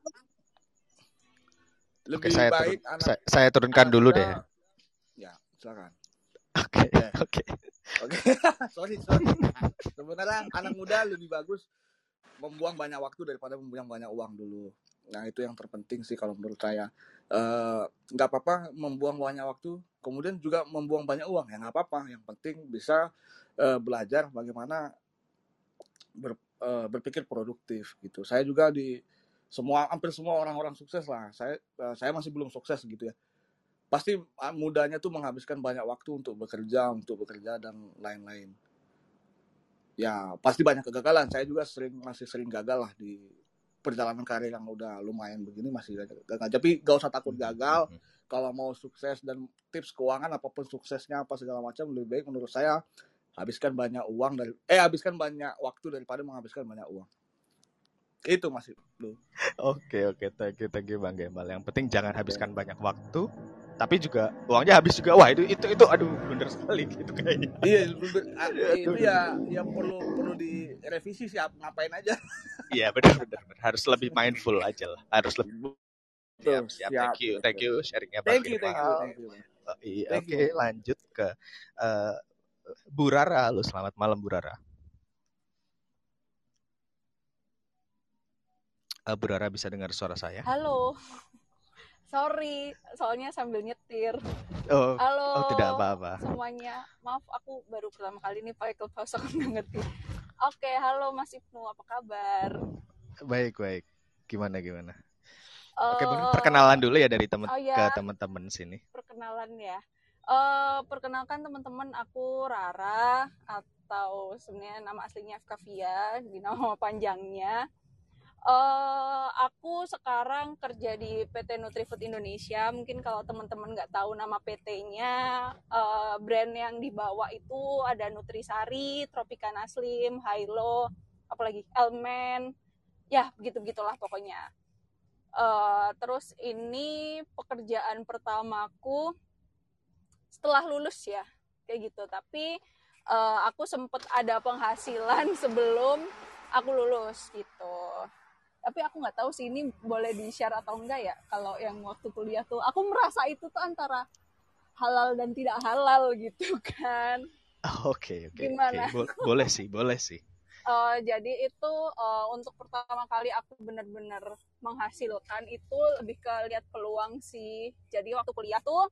lebih saya turun baik anak saya, saya turunkan anak dulu deh. ya silakan Oke ya oke. oke sorry sorry sebenarnya anak muda lebih bagus membuang banyak waktu daripada membuang banyak uang dulu. Nah itu yang terpenting sih kalau menurut saya. Eh, nggak apa-apa membuang banyak waktu kemudian juga membuang banyak uang. Ya nggak apa-apa. Yang penting bisa eh, belajar bagaimana ber- eh, berpikir produktif gitu. Saya juga di semua hampir semua orang-orang sukses lah. Saya eh, saya masih belum sukses gitu ya. Pasti ah, mudanya tuh menghabiskan banyak waktu untuk bekerja untuk bekerja dan lain-lain ya pasti banyak kegagalan. Saya juga sering masih sering gagal lah di perjalanan karir yang udah lumayan begini masih gagal tapi gak usah takut gagal. Kalau mau sukses dan tips keuangan apa pun suksesnya apa segala macam lebih baik menurut saya habiskan banyak uang dari eh habiskan banyak waktu daripada menghabiskan banyak uang. Itu masih lu Oke oke. Thank you thank you Bang Gembal. Yang penting jangan habiskan banyak waktu tapi juga uangnya habis juga. Wah itu itu itu aduh bener sekali gitu kayaknya. iya bener- ah, itu ya yang perlu perlu direvisi sih ap- ngapain aja Iya benar benar harus lebih mindful aja lah. Harus lebih siap siap. siap Thank you thank you sharingnya Bang thank you thank you thank you Oh, iya, oke you lanjut ke eh, Bu Rara. Halo selamat malam Bu Rara. Eh, Bu Rara bisa dengar suara saya? Halo, sorry, soalnya sambil nyetir. Oh Halo oh tidak apa-apa. semuanya, maaf aku baru pertama kali nih pakai clubhouse aku nggak ngerti. Oke, halo Mas Ibnu, apa kabar? Baik baik. Gimana gimana? Oke mungkin Eh, perkenalan dulu ya dari temen oh ke ya, teman-teman sini. perkenalan ya. Eh, perkenalkan teman-teman, aku Rara atau sebenarnya nama aslinya Fkavia, di nama panjangnya. Eh aku sekarang kerja di PT Nutrifood Indonesia. Mungkin kalau teman-teman nggak tahu nama PT-nya, eh, brand yang dibawa itu ada Nutrisari, Tropicana Slim, Hilo, apalagi Elmen, ya begitu-begitulah pokoknya. Eh, terus ini pekerjaan pertamaku setelah lulus ya. kayak gitu tapi uh, aku sempet ada penghasilan sebelum aku lulus gitu tapi aku nggak tahu sih ini boleh di share atau enggak ya kalau yang waktu kuliah tuh aku merasa itu tuh antara halal dan tidak halal gitu kan Oke, oke. Gimana? oke. Bo- boleh sih, boleh sih. Eh, jadi itu eh, untuk pertama kali aku benar-benar menghasilkan itu lebih ke lihat peluang sih. Jadi waktu kuliah tuh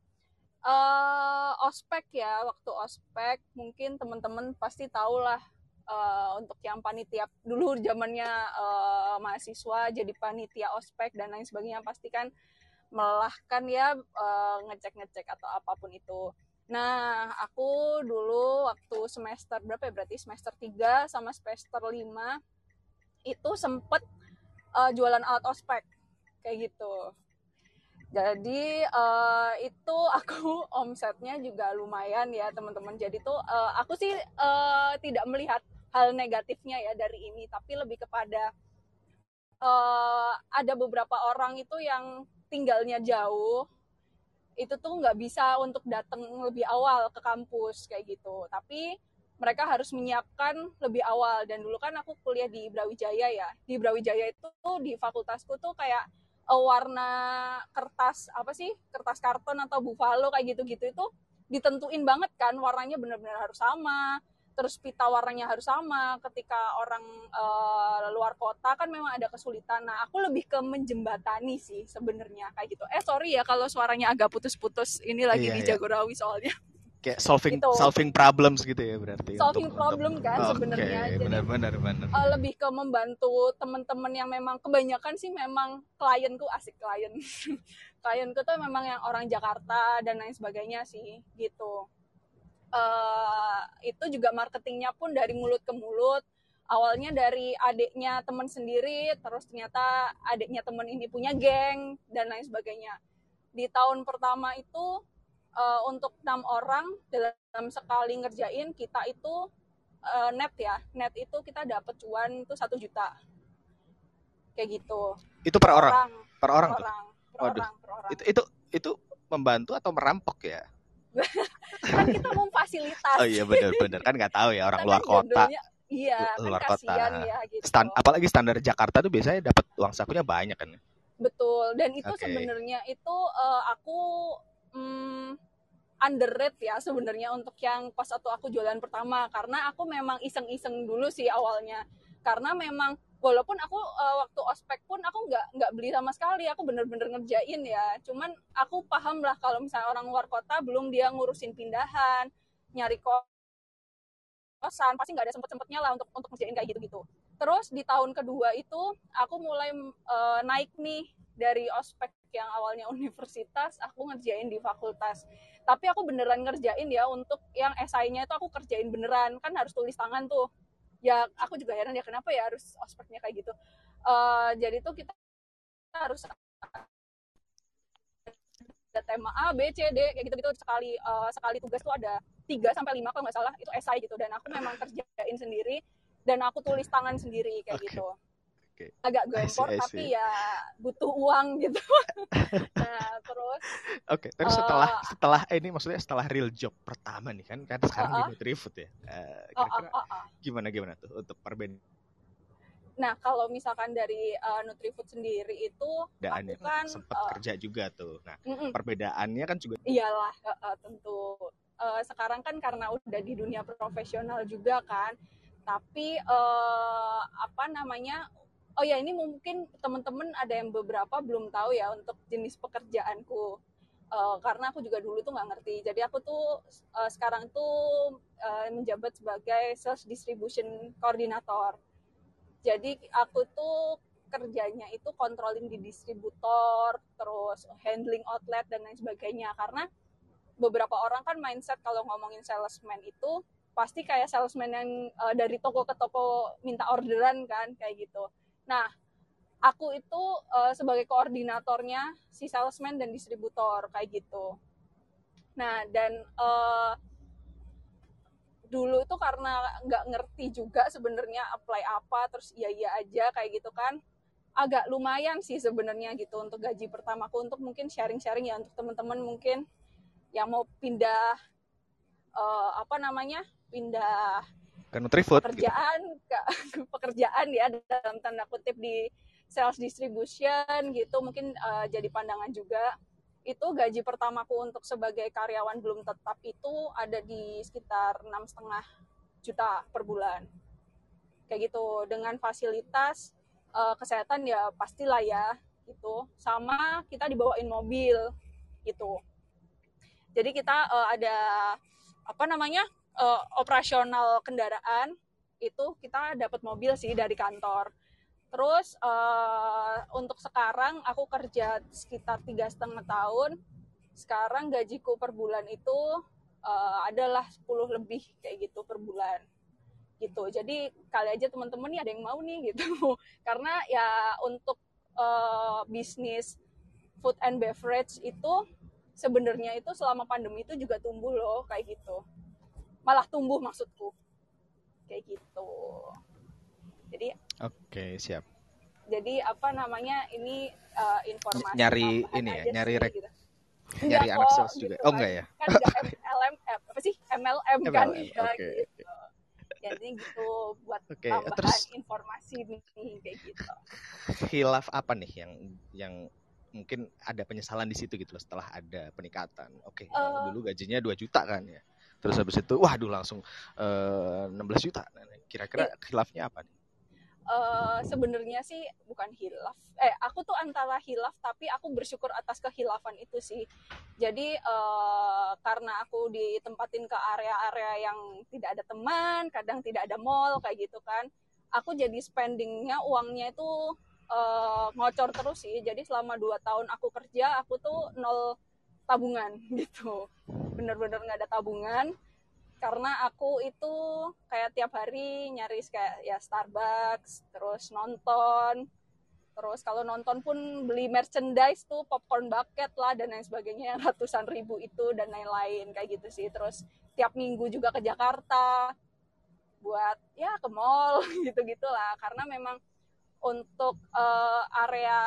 eh ospek ya, waktu ospek mungkin teman-teman pasti tahu lah eh, untuk yang panitia dulu zamannya eh, mahasiswa jadi panitia ospek dan lain sebagainya pasti kan melelahkan ya eh, ngecek-ngecek atau apa pun itu. Nah, aku dulu waktu semester berapa ya berarti semester 3 sama semester 5 itu sempet eh, jualan alat ospek kayak gitu. Jadi eh, itu aku omsetnya juga lumayan ya teman-teman. Jadi tuh eh, aku sih eh, tidak melihat hal negatifnya ya dari ini, tapi lebih kepada eh, ada beberapa orang itu yang tinggalnya jauh itu tuh nggak bisa untuk datang lebih awal ke kampus kayak gitu. Tapi mereka harus menyiapkan lebih awal dan dulu kan aku kuliah di Brawijaya ya. Di Brawijaya itu di fakultasku tuh kayak eh, warna kertas apa sih kertas karton atau buffalo kayak gitu-gitu itu ditentuin banget kan warnanya benar-benar harus sama terus pita warnanya harus sama ketika orang eh, luar kota kan memang ada kesulitan nah aku lebih ke menjembatani sih sebenarnya kayak gitu eh sorry ya kalau suaranya agak putus-putus ini lagi Iya, di iya. Jagorawi soalnya Kayak solving Gitu. solving problems gitu ya berarti. Solving untuk- problem untuk- kan Oke, sebenarnya. Jadi, benar-benar benar. eh, lebih ke membantu teman-teman yang memang kebanyakan sih memang klienku asik klien klienku tuh memang yang orang Jakarta dan lain sebagainya sih gitu eh itu juga marketingnya pun dari mulut ke mulut awalnya dari adiknya teman sendiri terus ternyata adiknya teman ini punya geng dan lain sebagainya di tahun pertama itu eh, untuk enam orang dalam sekali ngerjain kita itu eh, net ya net itu kita dapat cuan itu satu juta kayak gitu Itu per orang. Per orang per tuh. orang per Waduh. orang per orang Itu itu itu membantu atau merampok ya? kan kita memfasilitasi Oh iya benar-benar kan nggak tahu ya orang luar kan kota. iya kan luar kota. kasihan ya gitu Stan, apalagi standar Jakarta tuh biasanya dapat uang sakunya banyak kan. betul dan itu Oke. sebenarnya itu eh, aku mm, underrate ya sebenarnya untuk yang pas waktu aku jualan pertama karena aku memang iseng-iseng dulu sih awalnya karena memang walaupun aku eh, waktu ospek pun aku nggak nggak beli sama sekali. Aku bener-bener ngerjain ya. Cuman aku paham lah kalau misalnya orang luar kota belum dia ngurusin pindahan nyari kos kosan pasti nggak ada sempet sempetnya lah untuk untuk ngerjain kayak gitu gitu terus di tahun kedua itu aku mulai eh, naik nih dari ospek yang awalnya universitas aku ngerjain di fakultas. Tapi aku beneran ngerjain ya untuk yang esainya itu aku kerjain beneran. Kan harus tulis tangan tuh ya aku juga heran ya kenapa ya harus ospeknya kayak gitu Eh, jadi tuh kita harus ada tema A, B, C, D kayak gitu-gitu sekali eh, sekali tugas tuh ada 3 sampai 5 kalau nggak salah itu esai gitu dan aku memang kerjain sendiri dan aku tulis tangan sendiri kayak Oke. gitu. Oke. Agak I see, gempor I tapi see. ya butuh uang gitu. nah, terus Oke, terus Eh, setelah setelah eh, ini maksudnya setelah real job pertama nih kan kan sekarang di Uh-uh. Nutrifood ya. Eh, oh, kira-kira oh, oh, oh. gimana gimana tuh untuk perbedaan Nah, kalau misalkan dari eh, Nutrifood sendiri itu Perbedaannya aku kan sempat eh, kerja juga tuh. Nah, mm-mm, perbedaannya kan juga Iyalah, eh, eh, tentu. Eh, sekarang kan karena udah di dunia profesional juga kan. Tapi eh, apa namanya? Oh ya ini mungkin teman-teman ada yang beberapa belum tahu ya untuk jenis pekerjaanku. Eh, karena aku juga dulu tuh nggak ngerti. Jadi aku tuh eh, sekarang tuh eh, menjabat sebagai sales distribution coordinator. Jadi aku tuh kerjanya itu controlling di distributor, terus handling outlet dan lain sebagainya. Karena beberapa orang kan mindset kalau ngomongin salesman itu pasti kayak salesman yang eh, dari toko ke toko minta orderan kan kayak gitu. Nah, aku itu eh, sebagai koordinatornya si salesman dan distributor kayak gitu. Nah, dan eh, dulu itu karena nggak ngerti juga sebenarnya apply apa terus iya iya aja kayak gitu kan agak lumayan sih sebenarnya gitu untuk gaji pertamaku untuk mungkin sharing-sharing ya untuk teman-teman mungkin yang mau pindah eh, apa namanya pindah Ke Nutrifood gitu. pekerjaan ke, ke pekerjaan ya dalam tanda kutip di sales distribution gitu. Mungkin eh, jadi pandangan juga. Itu gaji pertamaku untuk sebagai karyawan belum tetap itu ada di sekitar enam setengah juta per bulan. Kayak gitu. Dengan fasilitas eh, kesehatan ya pastilah ya gitu. Sama kita dibawain mobil gitu. Jadi kita eh, ada apa namanya eh, operasional kendaraan itu kita dapat mobil sih dari kantor. Terus eh, untuk sekarang aku kerja sekitar tiga setengah tahun. Sekarang gajiku per bulan itu eh, adalah 10 lebih kayak gitu per bulan. Gitu. Jadi kali aja teman-teman nih ada yang mau nih gitu. Karena ya untuk eh, bisnis food and beverage itu sebenarnya itu selama pandemi itu juga tumbuh loh kayak gitu malah tumbuh maksudku kayak gitu jadi Oke, siap. jadi apa namanya ini eh, informasi Nyari ini ya, nyari sih, rek- gitu. Nyari anak kok, sales juga. gitu Oh, kan. enggak ya? kan MLM apa sih MLM kan MLM, ya oke. gitu jadi gitu buat Oke, tambahan terus- informasi nih kayak gitu Hilaf apa nih yang yang mungkin ada penyesalan di situ gitu loh setelah ada peningkatan. Oke, eh, Eh. dulu gajinya 2 juta kan ya. Terus habis itu waduh langsung eh, 16 juta. Nah, Kira-kira hilafnya apa nih? eh sebenarnya sih bukan hilaf. Eh, aku tuh antara hilaf tapi aku bersyukur atas kehilafan itu sih. Jadi eh karena aku ditempatin ke area-area yang tidak ada teman, kadang tidak ada mall kayak gitu kan. Aku jadi spendingnya uangnya itu eh ngocor terus sih. Jadi selama dua tahun aku kerja, aku tuh nol tabungan gitu. Bener-bener nggak ada tabungan karena aku itu kayak tiap hari nyaris kayak ya Starbucks, terus nonton, terus kalau nonton pun beli merchandise tuh popcorn bucket lah dan lain sebagainya ratusan ribu itu dan lain-lain kayak gitu sih. Terus tiap minggu juga ke Jakarta buat ya ke mall gitu gitulah karena memang untuk eh, area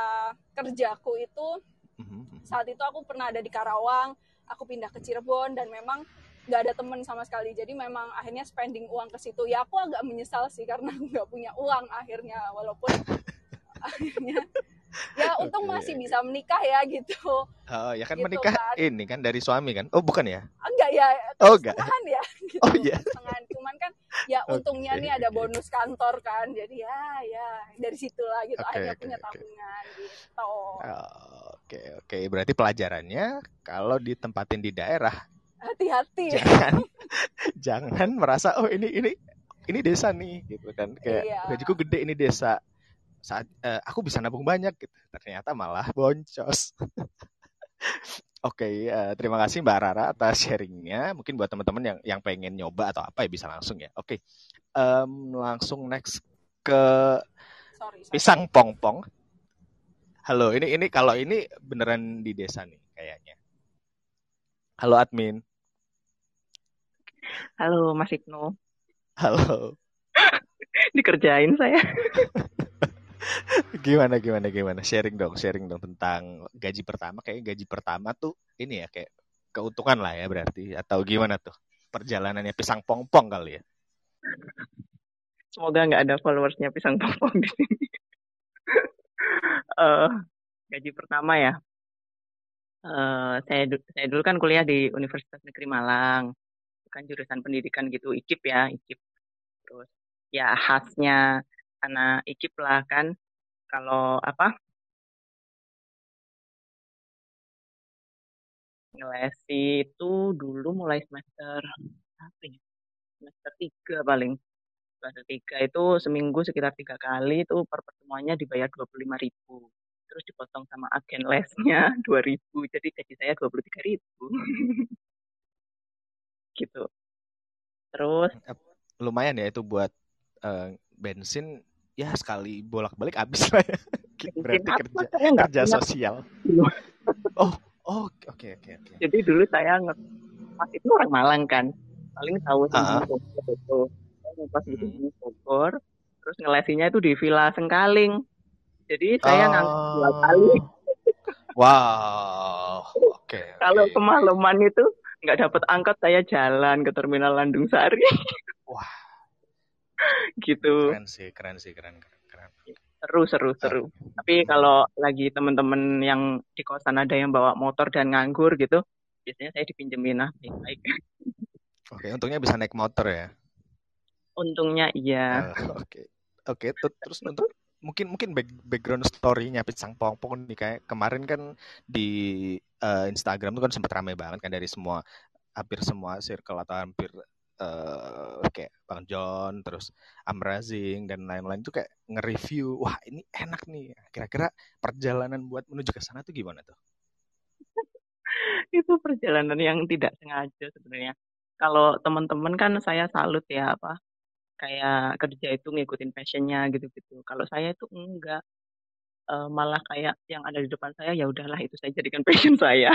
kerjaku itu. Saat itu aku pernah ada di Karawang aku pindah ke Cirebon dan memang nggak ada temen sama sekali jadi memang akhirnya spending uang ke situ ya aku agak menyesal sih karena nggak punya uang akhirnya walaupun akhirnya ya untung Oke, masih bisa menikah ya gitu Oh, ya kan Gitu menikah kan. ini kan dari suami kan? Oh, bukan ya? enggak ya Oh, enggak. ya gitu Oh, iya. setengah cuman kan ya untungnya Oke, nih ada bonus kantor kan jadi ya ya dari situlah gitu Oke, akhirnya oke, punya oke. tabungan gitu Oh, Oke, oke. Berarti pelajarannya kalau ditempatin di daerah hati-hati. jangan jangan merasa oh ini ini ini desa nih gitu kan. Kayak Iya. gajiku gede ini desa. Saat eh, aku bisa nabung banyak gitu. Ternyata malah boncos. Oke eh, terima kasih mbak Rara atas sharingnya. Mungkin buat teman-teman yang yang pengen nyoba atau apa ya bisa langsung ya. Oke Em, langsung next ke sorry, sorry. pisang pongpong halo ini ini kalau ini beneran di desa nih kayaknya halo admin Halo Mas Ibnu, halo dikerjain saya. Gimana gimana gimana? Sharing dong, sharing dong tentang gaji pertama. Kayak gaji pertama tuh ini ya kayak keuntungan lah ya berarti atau gimana tuh? Perjalanannya pisang pongpong kali ya. Semoga nggak ada followersnya pisang pompong di sini. Eh, gaji pertama ya. Eh, saya saya dulu kan kuliah di Universitas Negeri Malang, bukan jurusan pendidikan gitu, IKIP ya, IKIP. Terus ya khasnya anak IKIP lah kan, kalau apa ngelesi itu dulu mulai semester apa ya? Semester tiga paling. Semester tiga itu seminggu sekitar tiga kali itu per pertemuannya dibayar dua puluh lima ribu. Terus dipotong sama agen lesnya dua ribu. Jadi gaji saya dua puluh tiga ribu. gitu. Terus Lumayan ya itu buat eh, bensin ya sekali bolak-balik habis lah ya. Berarti apa kerja kerja sosial. Oh, oh oke oke oke. Jadi dulu saya nge Mas itu orang Malang kan, paling tahu Ah, sama Bogor itu. Saya ngepas di sini Bogor, terus ngelesinya itu di Villa Sengkaling. Jadi saya ngangkat dua kali. Oh. Wow. Oke Kalau oke. kemalaman itu nggak dapat angkot saya jalan ke terminal Landung Sari Wah, gitu keren sih, keren sih, keren, keren, keren. seru seru seru tapi kalau lagi temen-temen yang di kosan ada yang bawa motor dan nganggur gitu biasanya saya dipinjemin lah baik-baik Oke, untungnya bisa naik motor ya. Untungnya iya Eh, Oke, oke. tu- Terus untuk mungkin mungkin back- background story-nya Pisang Pongpong nih kayak kemarin kan di eh, Instagram tuh kan sempat ramai banget kan dari semua hampir semua circle atau hampir eh, kayak Bang John, terus Amrazing dan lain-lain tuh kayak nge-review, wah ini enak nih. Kira-kira perjalanan buat menuju ke sana tuh gimana tuh? itu perjalanan yang tidak sengaja sebenarnya kalau teman-teman kan saya salut ya apa kayak kerja itu ngikutin passionnya gitu-gitu. Kalau saya itu enggak. Eh, malah kayak yang ada di depan saya ya udahlah itu saya jadikan passion saya.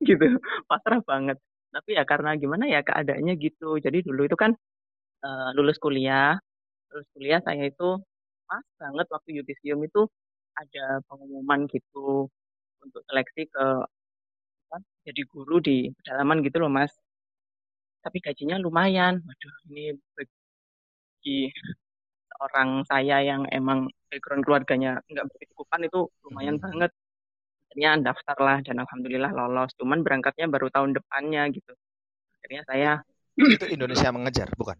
Gitu. Pasrah banget. Tapi ya karena gimana ya keadaannya gitu. Jadi dulu itu kan eh, lulus kuliah. Lulus kuliah saya itu pas banget waktu yudisium itu ada pengumuman gitu untuk seleksi ke apa, jadi guru di pedalaman gitu loh mas tapi gajinya lumayan waduh ini bagi orang saya yang emang background keluarganya nggak berkecukupan itu lumayan Mhm. banget akhirnya daftar lah dan alhamdulillah lolos cuman berangkatnya baru tahun depannya gitu akhirnya saya Itu Indonesia mengejar, bukan?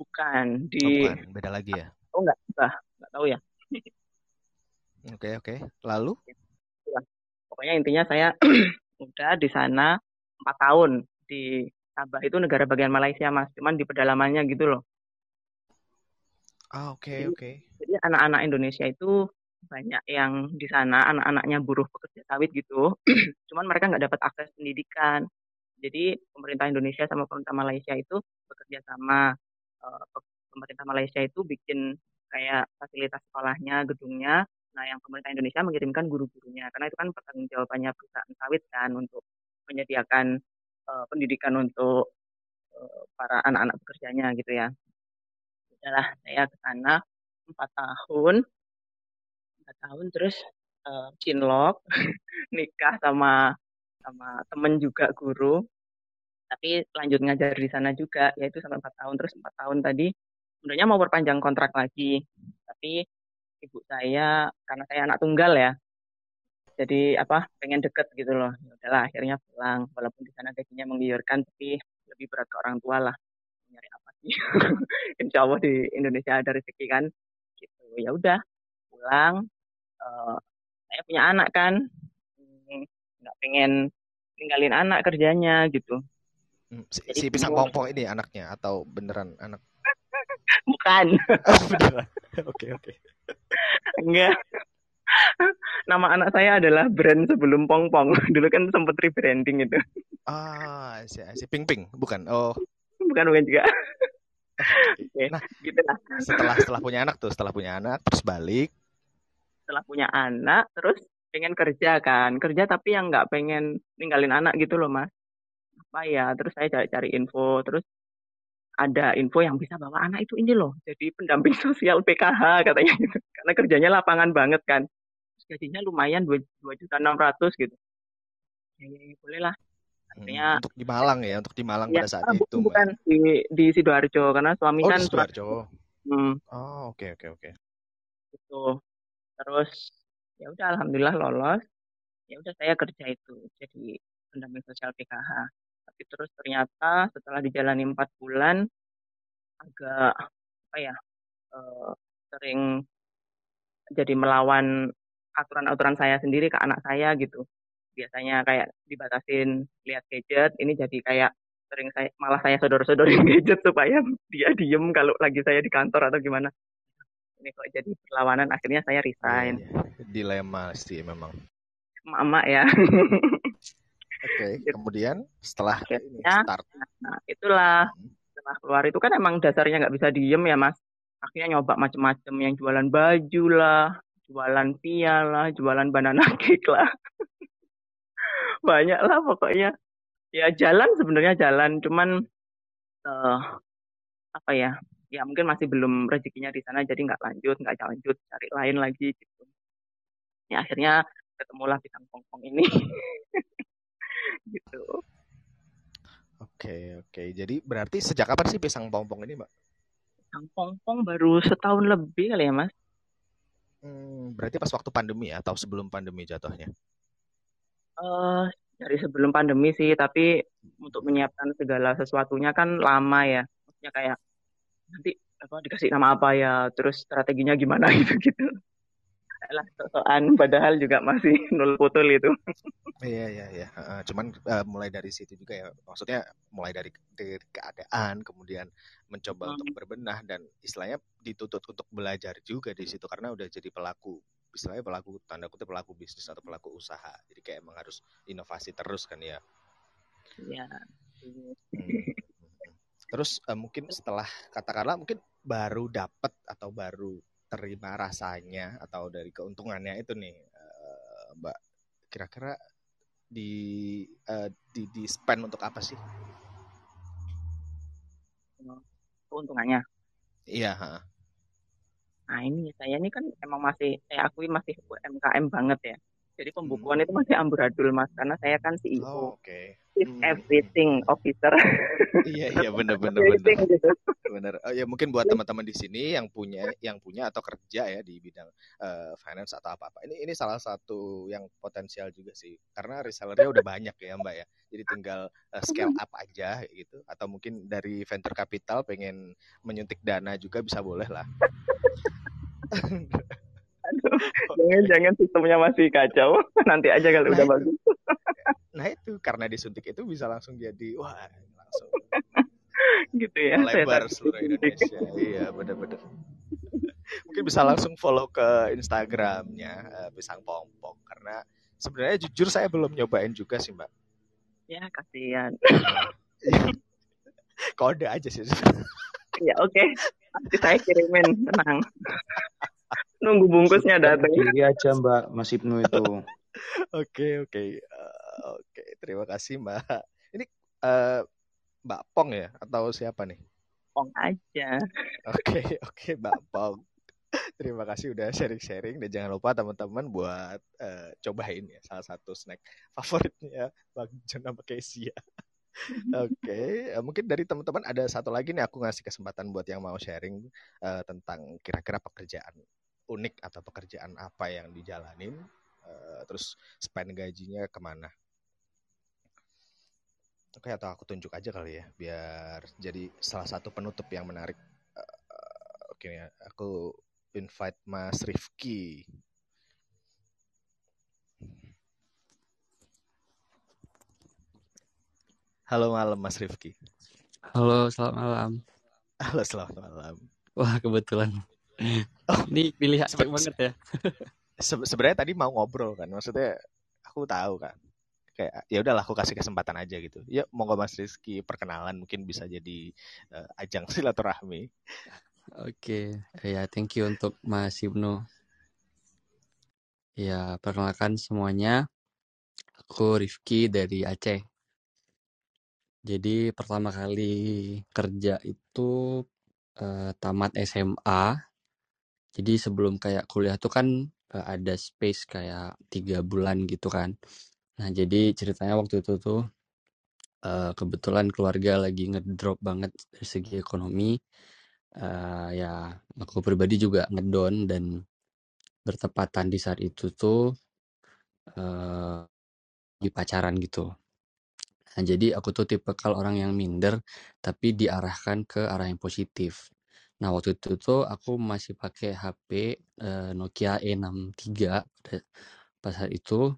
bukan Oh, di bukan, beda lagi ya. oh nggak bah, nggak tahu ya Oke, oke. Lalu? Itulah. pokoknya intinya saya udah di sana empat tahun di Sabah itu negara bagian Malaysia mas cuman di pedalamannya gitu loh Ah, oke, oke. jadi anak-anak Indonesia itu banyak yang di sana anak-anaknya buruh pekerja sawit gitu. Cuman mereka nggak dapat akses pendidikan. Jadi pemerintah Indonesia sama pemerintah Malaysia itu bekerja sama. Eh, pe- pemerintah Malaysia itu bikin kayak fasilitas sekolahnya, gedungnya. Nah, yang pemerintah Indonesia mengirimkan guru-gurunya. Karena itu kan pertanggungjawabannya perusahaan sawit kan untuk menyediakan eh, pendidikan untuk eh, para anak-anak pekerjanya gitu ya. Udahlah, saya ke sana empat tahun empat tahun terus eh, cinlok nikah sama sama temen juga guru. Tapi lanjut ngajar di sana juga yaitu sampai empat tahun. Terus empat tahun tadi sebenarnya mau perpanjang kontrak lagi. Tapi ibu saya karena saya anak tunggal ya jadi apa pengen deket gitu loh. Ya udahlah akhirnya pulang. Walaupun di sana gajinya menggiurkan tapi lebih berat ke orang tua lah. Nyari apa sih? Insya Allah di Indonesia ada rezeki kan? Gitu. Ya udah pulang. Eh, saya punya anak kan. Hmm, nggak pengen tinggalin anak kerjanya gitu. Hmm, Si, jadi si pisang pongpong ini anaknya atau beneran anak? bukan. Beneran. Oke, oke. enggak nama anak saya adalah brand sebelum Pongpong dulu kan sempat rebranding itu. Ah, si, si Ping Ping, bukan? Oh, bukan bukan juga. Oke Nah, gitu lah setelah setelah punya anak tuh, setelah punya anak terus balik. setelah punya anak terus pengen kerja kan. Kerja tapi yang nggak pengen ninggalin anak gitu loh mas. Apa ya terus saya cari-cari info terus ada info yang bisa bawa anak itu ini loh. Jadi pendamping sosial PKH katanya gitu. Karena kerjanya lapangan banget kan gajinya lumayan dua dua juta enam ratus gitu ya, ya, ya, boleh lah Hmm, akhirnya untuk di Malang ya, untuk di Malang ya pada saat itu, bukan Mbak. di di sidoarjo karena suami Oh, di kan surat Sidoarjo. hmm, Oh, oke, oke, oke. gitu terus ya udah alhamdulillah lolos ya udah saya kerja itu jadi pendamping sosial PKH tapi terus ternyata setelah dijalani empat bulan agak apa ya eh, sering jadi melawan aturan-aturan saya sendiri ke anak saya gitu biasanya kayak dibatasin lihat gadget ini jadi kayak sering saya malah saya sodor-sodorin gadget supaya dia diem kalau lagi saya di kantor atau gimana ini kok jadi perlawanan akhirnya saya Iya, resign iya. Dilema sih memang. emak-emak ya Oke, Gitu. kemudian setelah ini akhirnya start. nah itulah Hmm. setelah keluar itu kan emang dasarnya nggak bisa diem ya mas akhirnya nyoba macem-macem yang jualan baju lah jualan pia lah jualan banana cake lah banyak lah pokoknya ya jalan sebenarnya jalan cuman eh apa ya ya mungkin masih belum rezekinya di sana jadi nggak lanjut nggak lanjut cari lain lagi gitu ya akhirnya ketemulah pisang pongpong ini gitu Oke, oke. Jadi berarti sejak kapan sih pisang pompong ini, Mbak? Yang pongpong baru setahun lebih kali ya, Mas? Hmm, berarti pas waktu pandemi ya atau sebelum pandemi jatuhnya? Eh, dari sebelum pandemi sih, tapi untuk menyiapkan segala sesuatunya kan lama ya. Maksudnya kayak nanti apa dikasih nama apa ya, terus strateginya gimana gitu-gitu. Lah, sosokan padahal juga masih nol putul itu. Iya, iya, iya. Cuman eh, mulai dari situ juga ya. Maksudnya mulai dari, dari keadaan, kemudian mencoba untuk Hmm. berbenah dan istilahnya dituntut untuk belajar juga di situ karena udah jadi pelaku, istilahnya pelaku tanda kutip pelaku bisnis atau pelaku usaha. Jadi kayak emang harus inovasi terus kan ya. Ya. Hmm. Terus eh, mungkin setelah katakanlah mungkin baru dapat atau baru terima rasanya atau dari keuntungannya itu nih, eh, Mbak. Kira-kira di eh, di di spend untuk apa sih? Keuntungannya. Iya, heeh. Nah ini saya ini kan emang masih saya akui masih UMKM banget ya. Jadi Hmm. pembukuan itu masih amburadul mas karena saya kan Oh, CEO, oke. Chief Hmm. Everything Officer. Iya, iya bener bener bener. Everything gitu. Bener. Oh, ya mungkin buat teman-teman di sini yang punya yang punya atau kerja ya di bidang eh, finance atau apa-apa. Ini ini salah satu yang potensial juga sih. Karena resellernya udah banyak ya, Mbak ya. Jadi tinggal eh, scale up aja gitu atau mungkin dari venture capital pengen menyuntik dana juga bisa boleh lah. Jangan-jangan sistemnya masih kacau. Nanti aja kalau Nah, udah itu. bagus. Nah, itu karena disuntik itu bisa langsung jadi wah, langsung gitu ya. Takut seluruh. Indonesia. Iya, bener-bener. Mungkin bisa langsung follow ke Instagramnya eh, Pisang Pompong karena sebenarnya jujur saya belum nyobain juga sih, Mbak. Ya kasihan. Kode aja sih. Ya oke. Nanti saya kirimin, tenang. Nunggu bungkusnya datang. kiri aja Mbak Mas Ibnu itu. Oke, oke. Eh, oke, terima kasih, Mbak. Ini eh, Mbak Pong ya atau siapa nih? Pong aja. Oke, oke, Mbak Pong. Terima kasih udah sharing-sharing dan jangan lupa teman-teman buat eh, cobain ya salah satu snack favoritnya Bang John sama Casey ya. Oke, eh, mungkin dari teman-teman ada satu lagi nih aku ngasih kesempatan buat yang mau sharing eh, tentang kira-kira pekerjaan unik atau pekerjaan apa yang dijalanin, eh, terus spend gajinya ke mana. Oke, atau aku tunjuk aja kali ya, biar jadi salah satu penutup yang menarik. Eh, Oke, ya, aku invite Mas Rifki. Halo malam Mas Rifki. Halo, selamat malam. Halo, selamat malam. Wah, kebetulan. Ini pilih aspek banget ya. se- sebenarnya tadi mau ngobrol kan, maksudnya aku tahu kan. Kayak ya udahlah aku kasih kesempatan aja gitu. Ya monggo Mas Rizky perkenalan mungkin bisa jadi eh, ajang silaturahmi. Oke, ya thank you untuk Mas Ibnu. Ya, perkenalkan semuanya. Aku Rifki dari Aceh. Jadi pertama kali kerja itu eh, tamat SMA. Jadi sebelum kayak kuliah tuh kan eh, ada space kayak tiga bulan gitu kan. Nah jadi ceritanya waktu itu tuh eh, kebetulan keluarga lagi ngedrop banget dari segi ekonomi. Ya aku pribadi juga ngedon dan bertepatan di saat itu tuh di pacaran gitu. Nah, jadi aku tuh tipe kalau orang yang minder tapi diarahkan ke arah yang positif. Nah, waktu itu tuh aku masih pakai HP eh, Nokia E63 pada saat itu.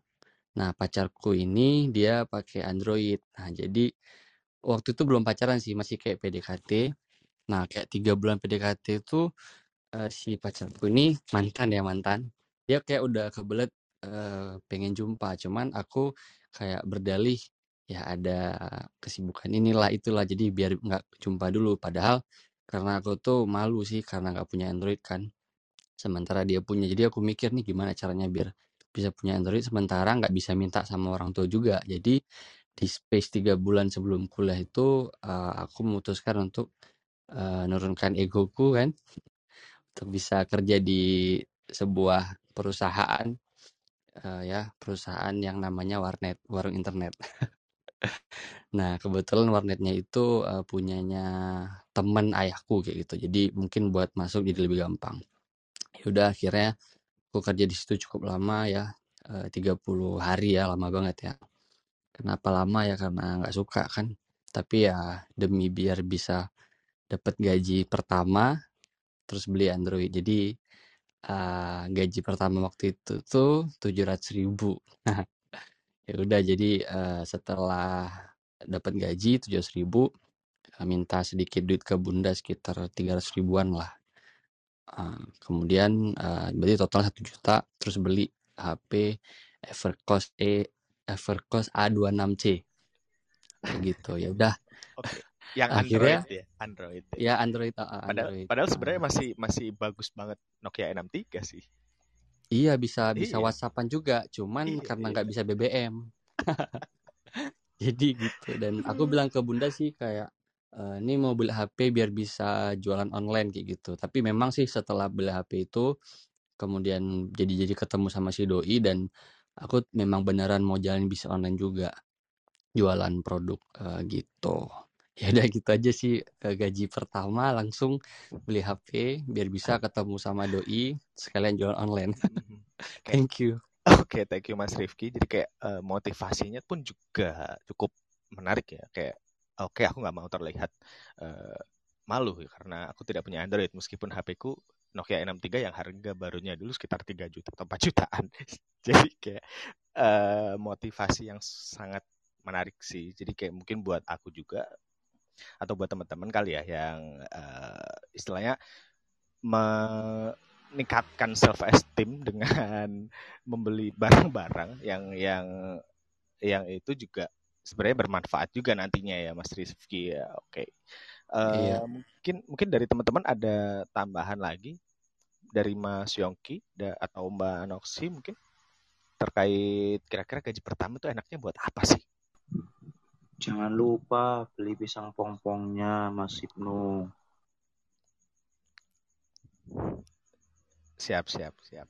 Nah, pacarku ini dia pakai Android. Nah, jadi waktu itu belum pacaran sih, masih kayak PDKT. Nah, kayak tiga bulan PDKT itu eh, si pacarku ini mantan ya mantan. Dia kayak udah kebelet eh, pengen jumpa, cuman aku kayak berdalih ya ada kesibukan inilah itulah jadi biar nggak jumpa dulu. Padahal karena aku tuh malu sih karena nggak punya Android kan. Sementara dia punya, jadi aku mikir nih gimana caranya biar bisa punya Android sementara nggak bisa minta sama orang tua juga. Jadi di space tiga bulan sebelum kuliah itu eh, aku memutuskan untuk eh, nurunkan egoku kan untuk bisa kerja di sebuah perusahaan eh, ya perusahaan yang namanya warnet warung internet nah kebetulan warnetnya itu uh, punyanya temen ayahku kayak gitu. Jadi mungkin buat masuk jadi lebih gampang. Yaudah akhirnya aku kerja di situ cukup lama ya uh, 30 hari ya lama banget ya. Kenapa lama? Ya karena nggak suka kan. Tapi ya demi biar bisa dapat gaji pertama terus beli Android. Jadi uh, gaji pertama waktu itu tuh tujuh ratus ribu ya udah jadi uh, setelah dapat gaji tujuh ratus ribu uh, minta sedikit duit ke bunda sekitar tiga ratus ribuan lah uh, kemudian uh, berarti total satu juta terus beli HP Evercost E Evercost A26C kayak gitu ya udah Oke. Yang akhirnya Android ya, Android. Ya. ya Android uh, Padahal, Android padahal uh, sebenarnya masih masih bagus banget Nokia N63 sih. Iya bisa bisa Iya. WhatsAppan juga cuman Iya, karena iya. nggak bisa BBM jadi gitu dan aku bilang ke bunda sih kayak "Eh, ini mau beli HP biar bisa jualan online kayak gitu tapi memang sih setelah beli HP itu kemudian jadi jadi ketemu sama si doi dan aku memang beneran mau jalan bisa online juga jualan produk eh, gitu ya udah gitu aja sih gaji pertama langsung beli HP biar bisa ketemu sama doi sekalian jualan online Mhm. Thank you Oke, thank you Mas Rifki. Jadi kayak eh, motivasinya pun juga cukup menarik ya. Kayak oke aku nggak mau terlihat eh, malu ya, karena aku tidak punya Android meskipun HP ku Nokia N63 yang harga barunya dulu sekitar 3 juta atau 4 jutaan. Jadi kayak eh, motivasi yang sangat menarik sih. Jadi kayak mungkin buat aku juga atau buat teman-teman kali ya yang eh, istilahnya meningkatkan self esteem dengan membeli barang-barang yang yang yang itu juga sebenarnya bermanfaat juga nantinya ya Mas Rizky ya. Oke. Eh, iya mungkin mungkin dari teman-teman ada tambahan lagi dari Mas Yongki da- atau Mbak Noksi mungkin terkait kira-kira gaji pertama itu enaknya buat apa sih? Jangan lupa beli pisang pongpongnya Mas Ibnu. Siap, siap, siap.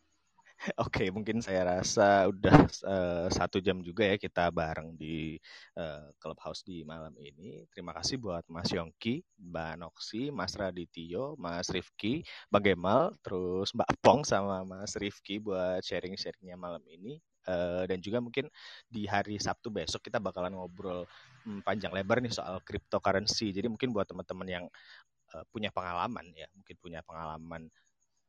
Oke, mungkin saya rasa udah eh, satu jam juga ya kita bareng di eh, Clubhouse di malam ini. Terima kasih buat Mas Yongki, Mbak Noksi, Mas Radityo, Mas Rifki, Bang Gemal, terus Mbak Pong sama Mas Rifki buat sharing-sharingnya malam ini. Eh, dan juga mungkin di hari Sabtu besok kita bakalan ngobrol hmm, panjang lebar nih soal cryptocurrency. Jadi mungkin buat teman-teman yang eh, punya pengalaman ya, mungkin punya pengalaman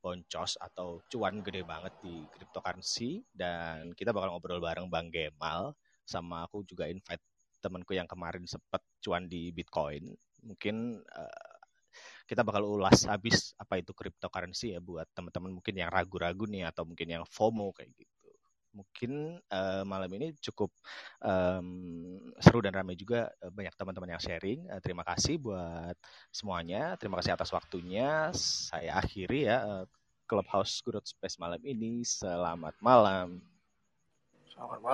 boncos atau cuan gede banget di cryptocurrency dan kita bakal ngobrol bareng Bang Gemal sama aku juga invite temanku yang kemarin sempat cuan di Bitcoin. Mungkin eh, kita bakal ulas habis apa itu cryptocurrency ya buat teman-teman mungkin yang ragu-ragu nih atau mungkin yang FOMO kayak gitu. Mungkin eh, malam ini cukup em, seru dan ramai juga eh, banyak teman-teman yang sharing. Eh, terima kasih buat semuanya. Terima kasih atas waktunya. Saya akhiri ya eh, Clubhouse Growth Space malam ini. Selamat malam. Selamat malam.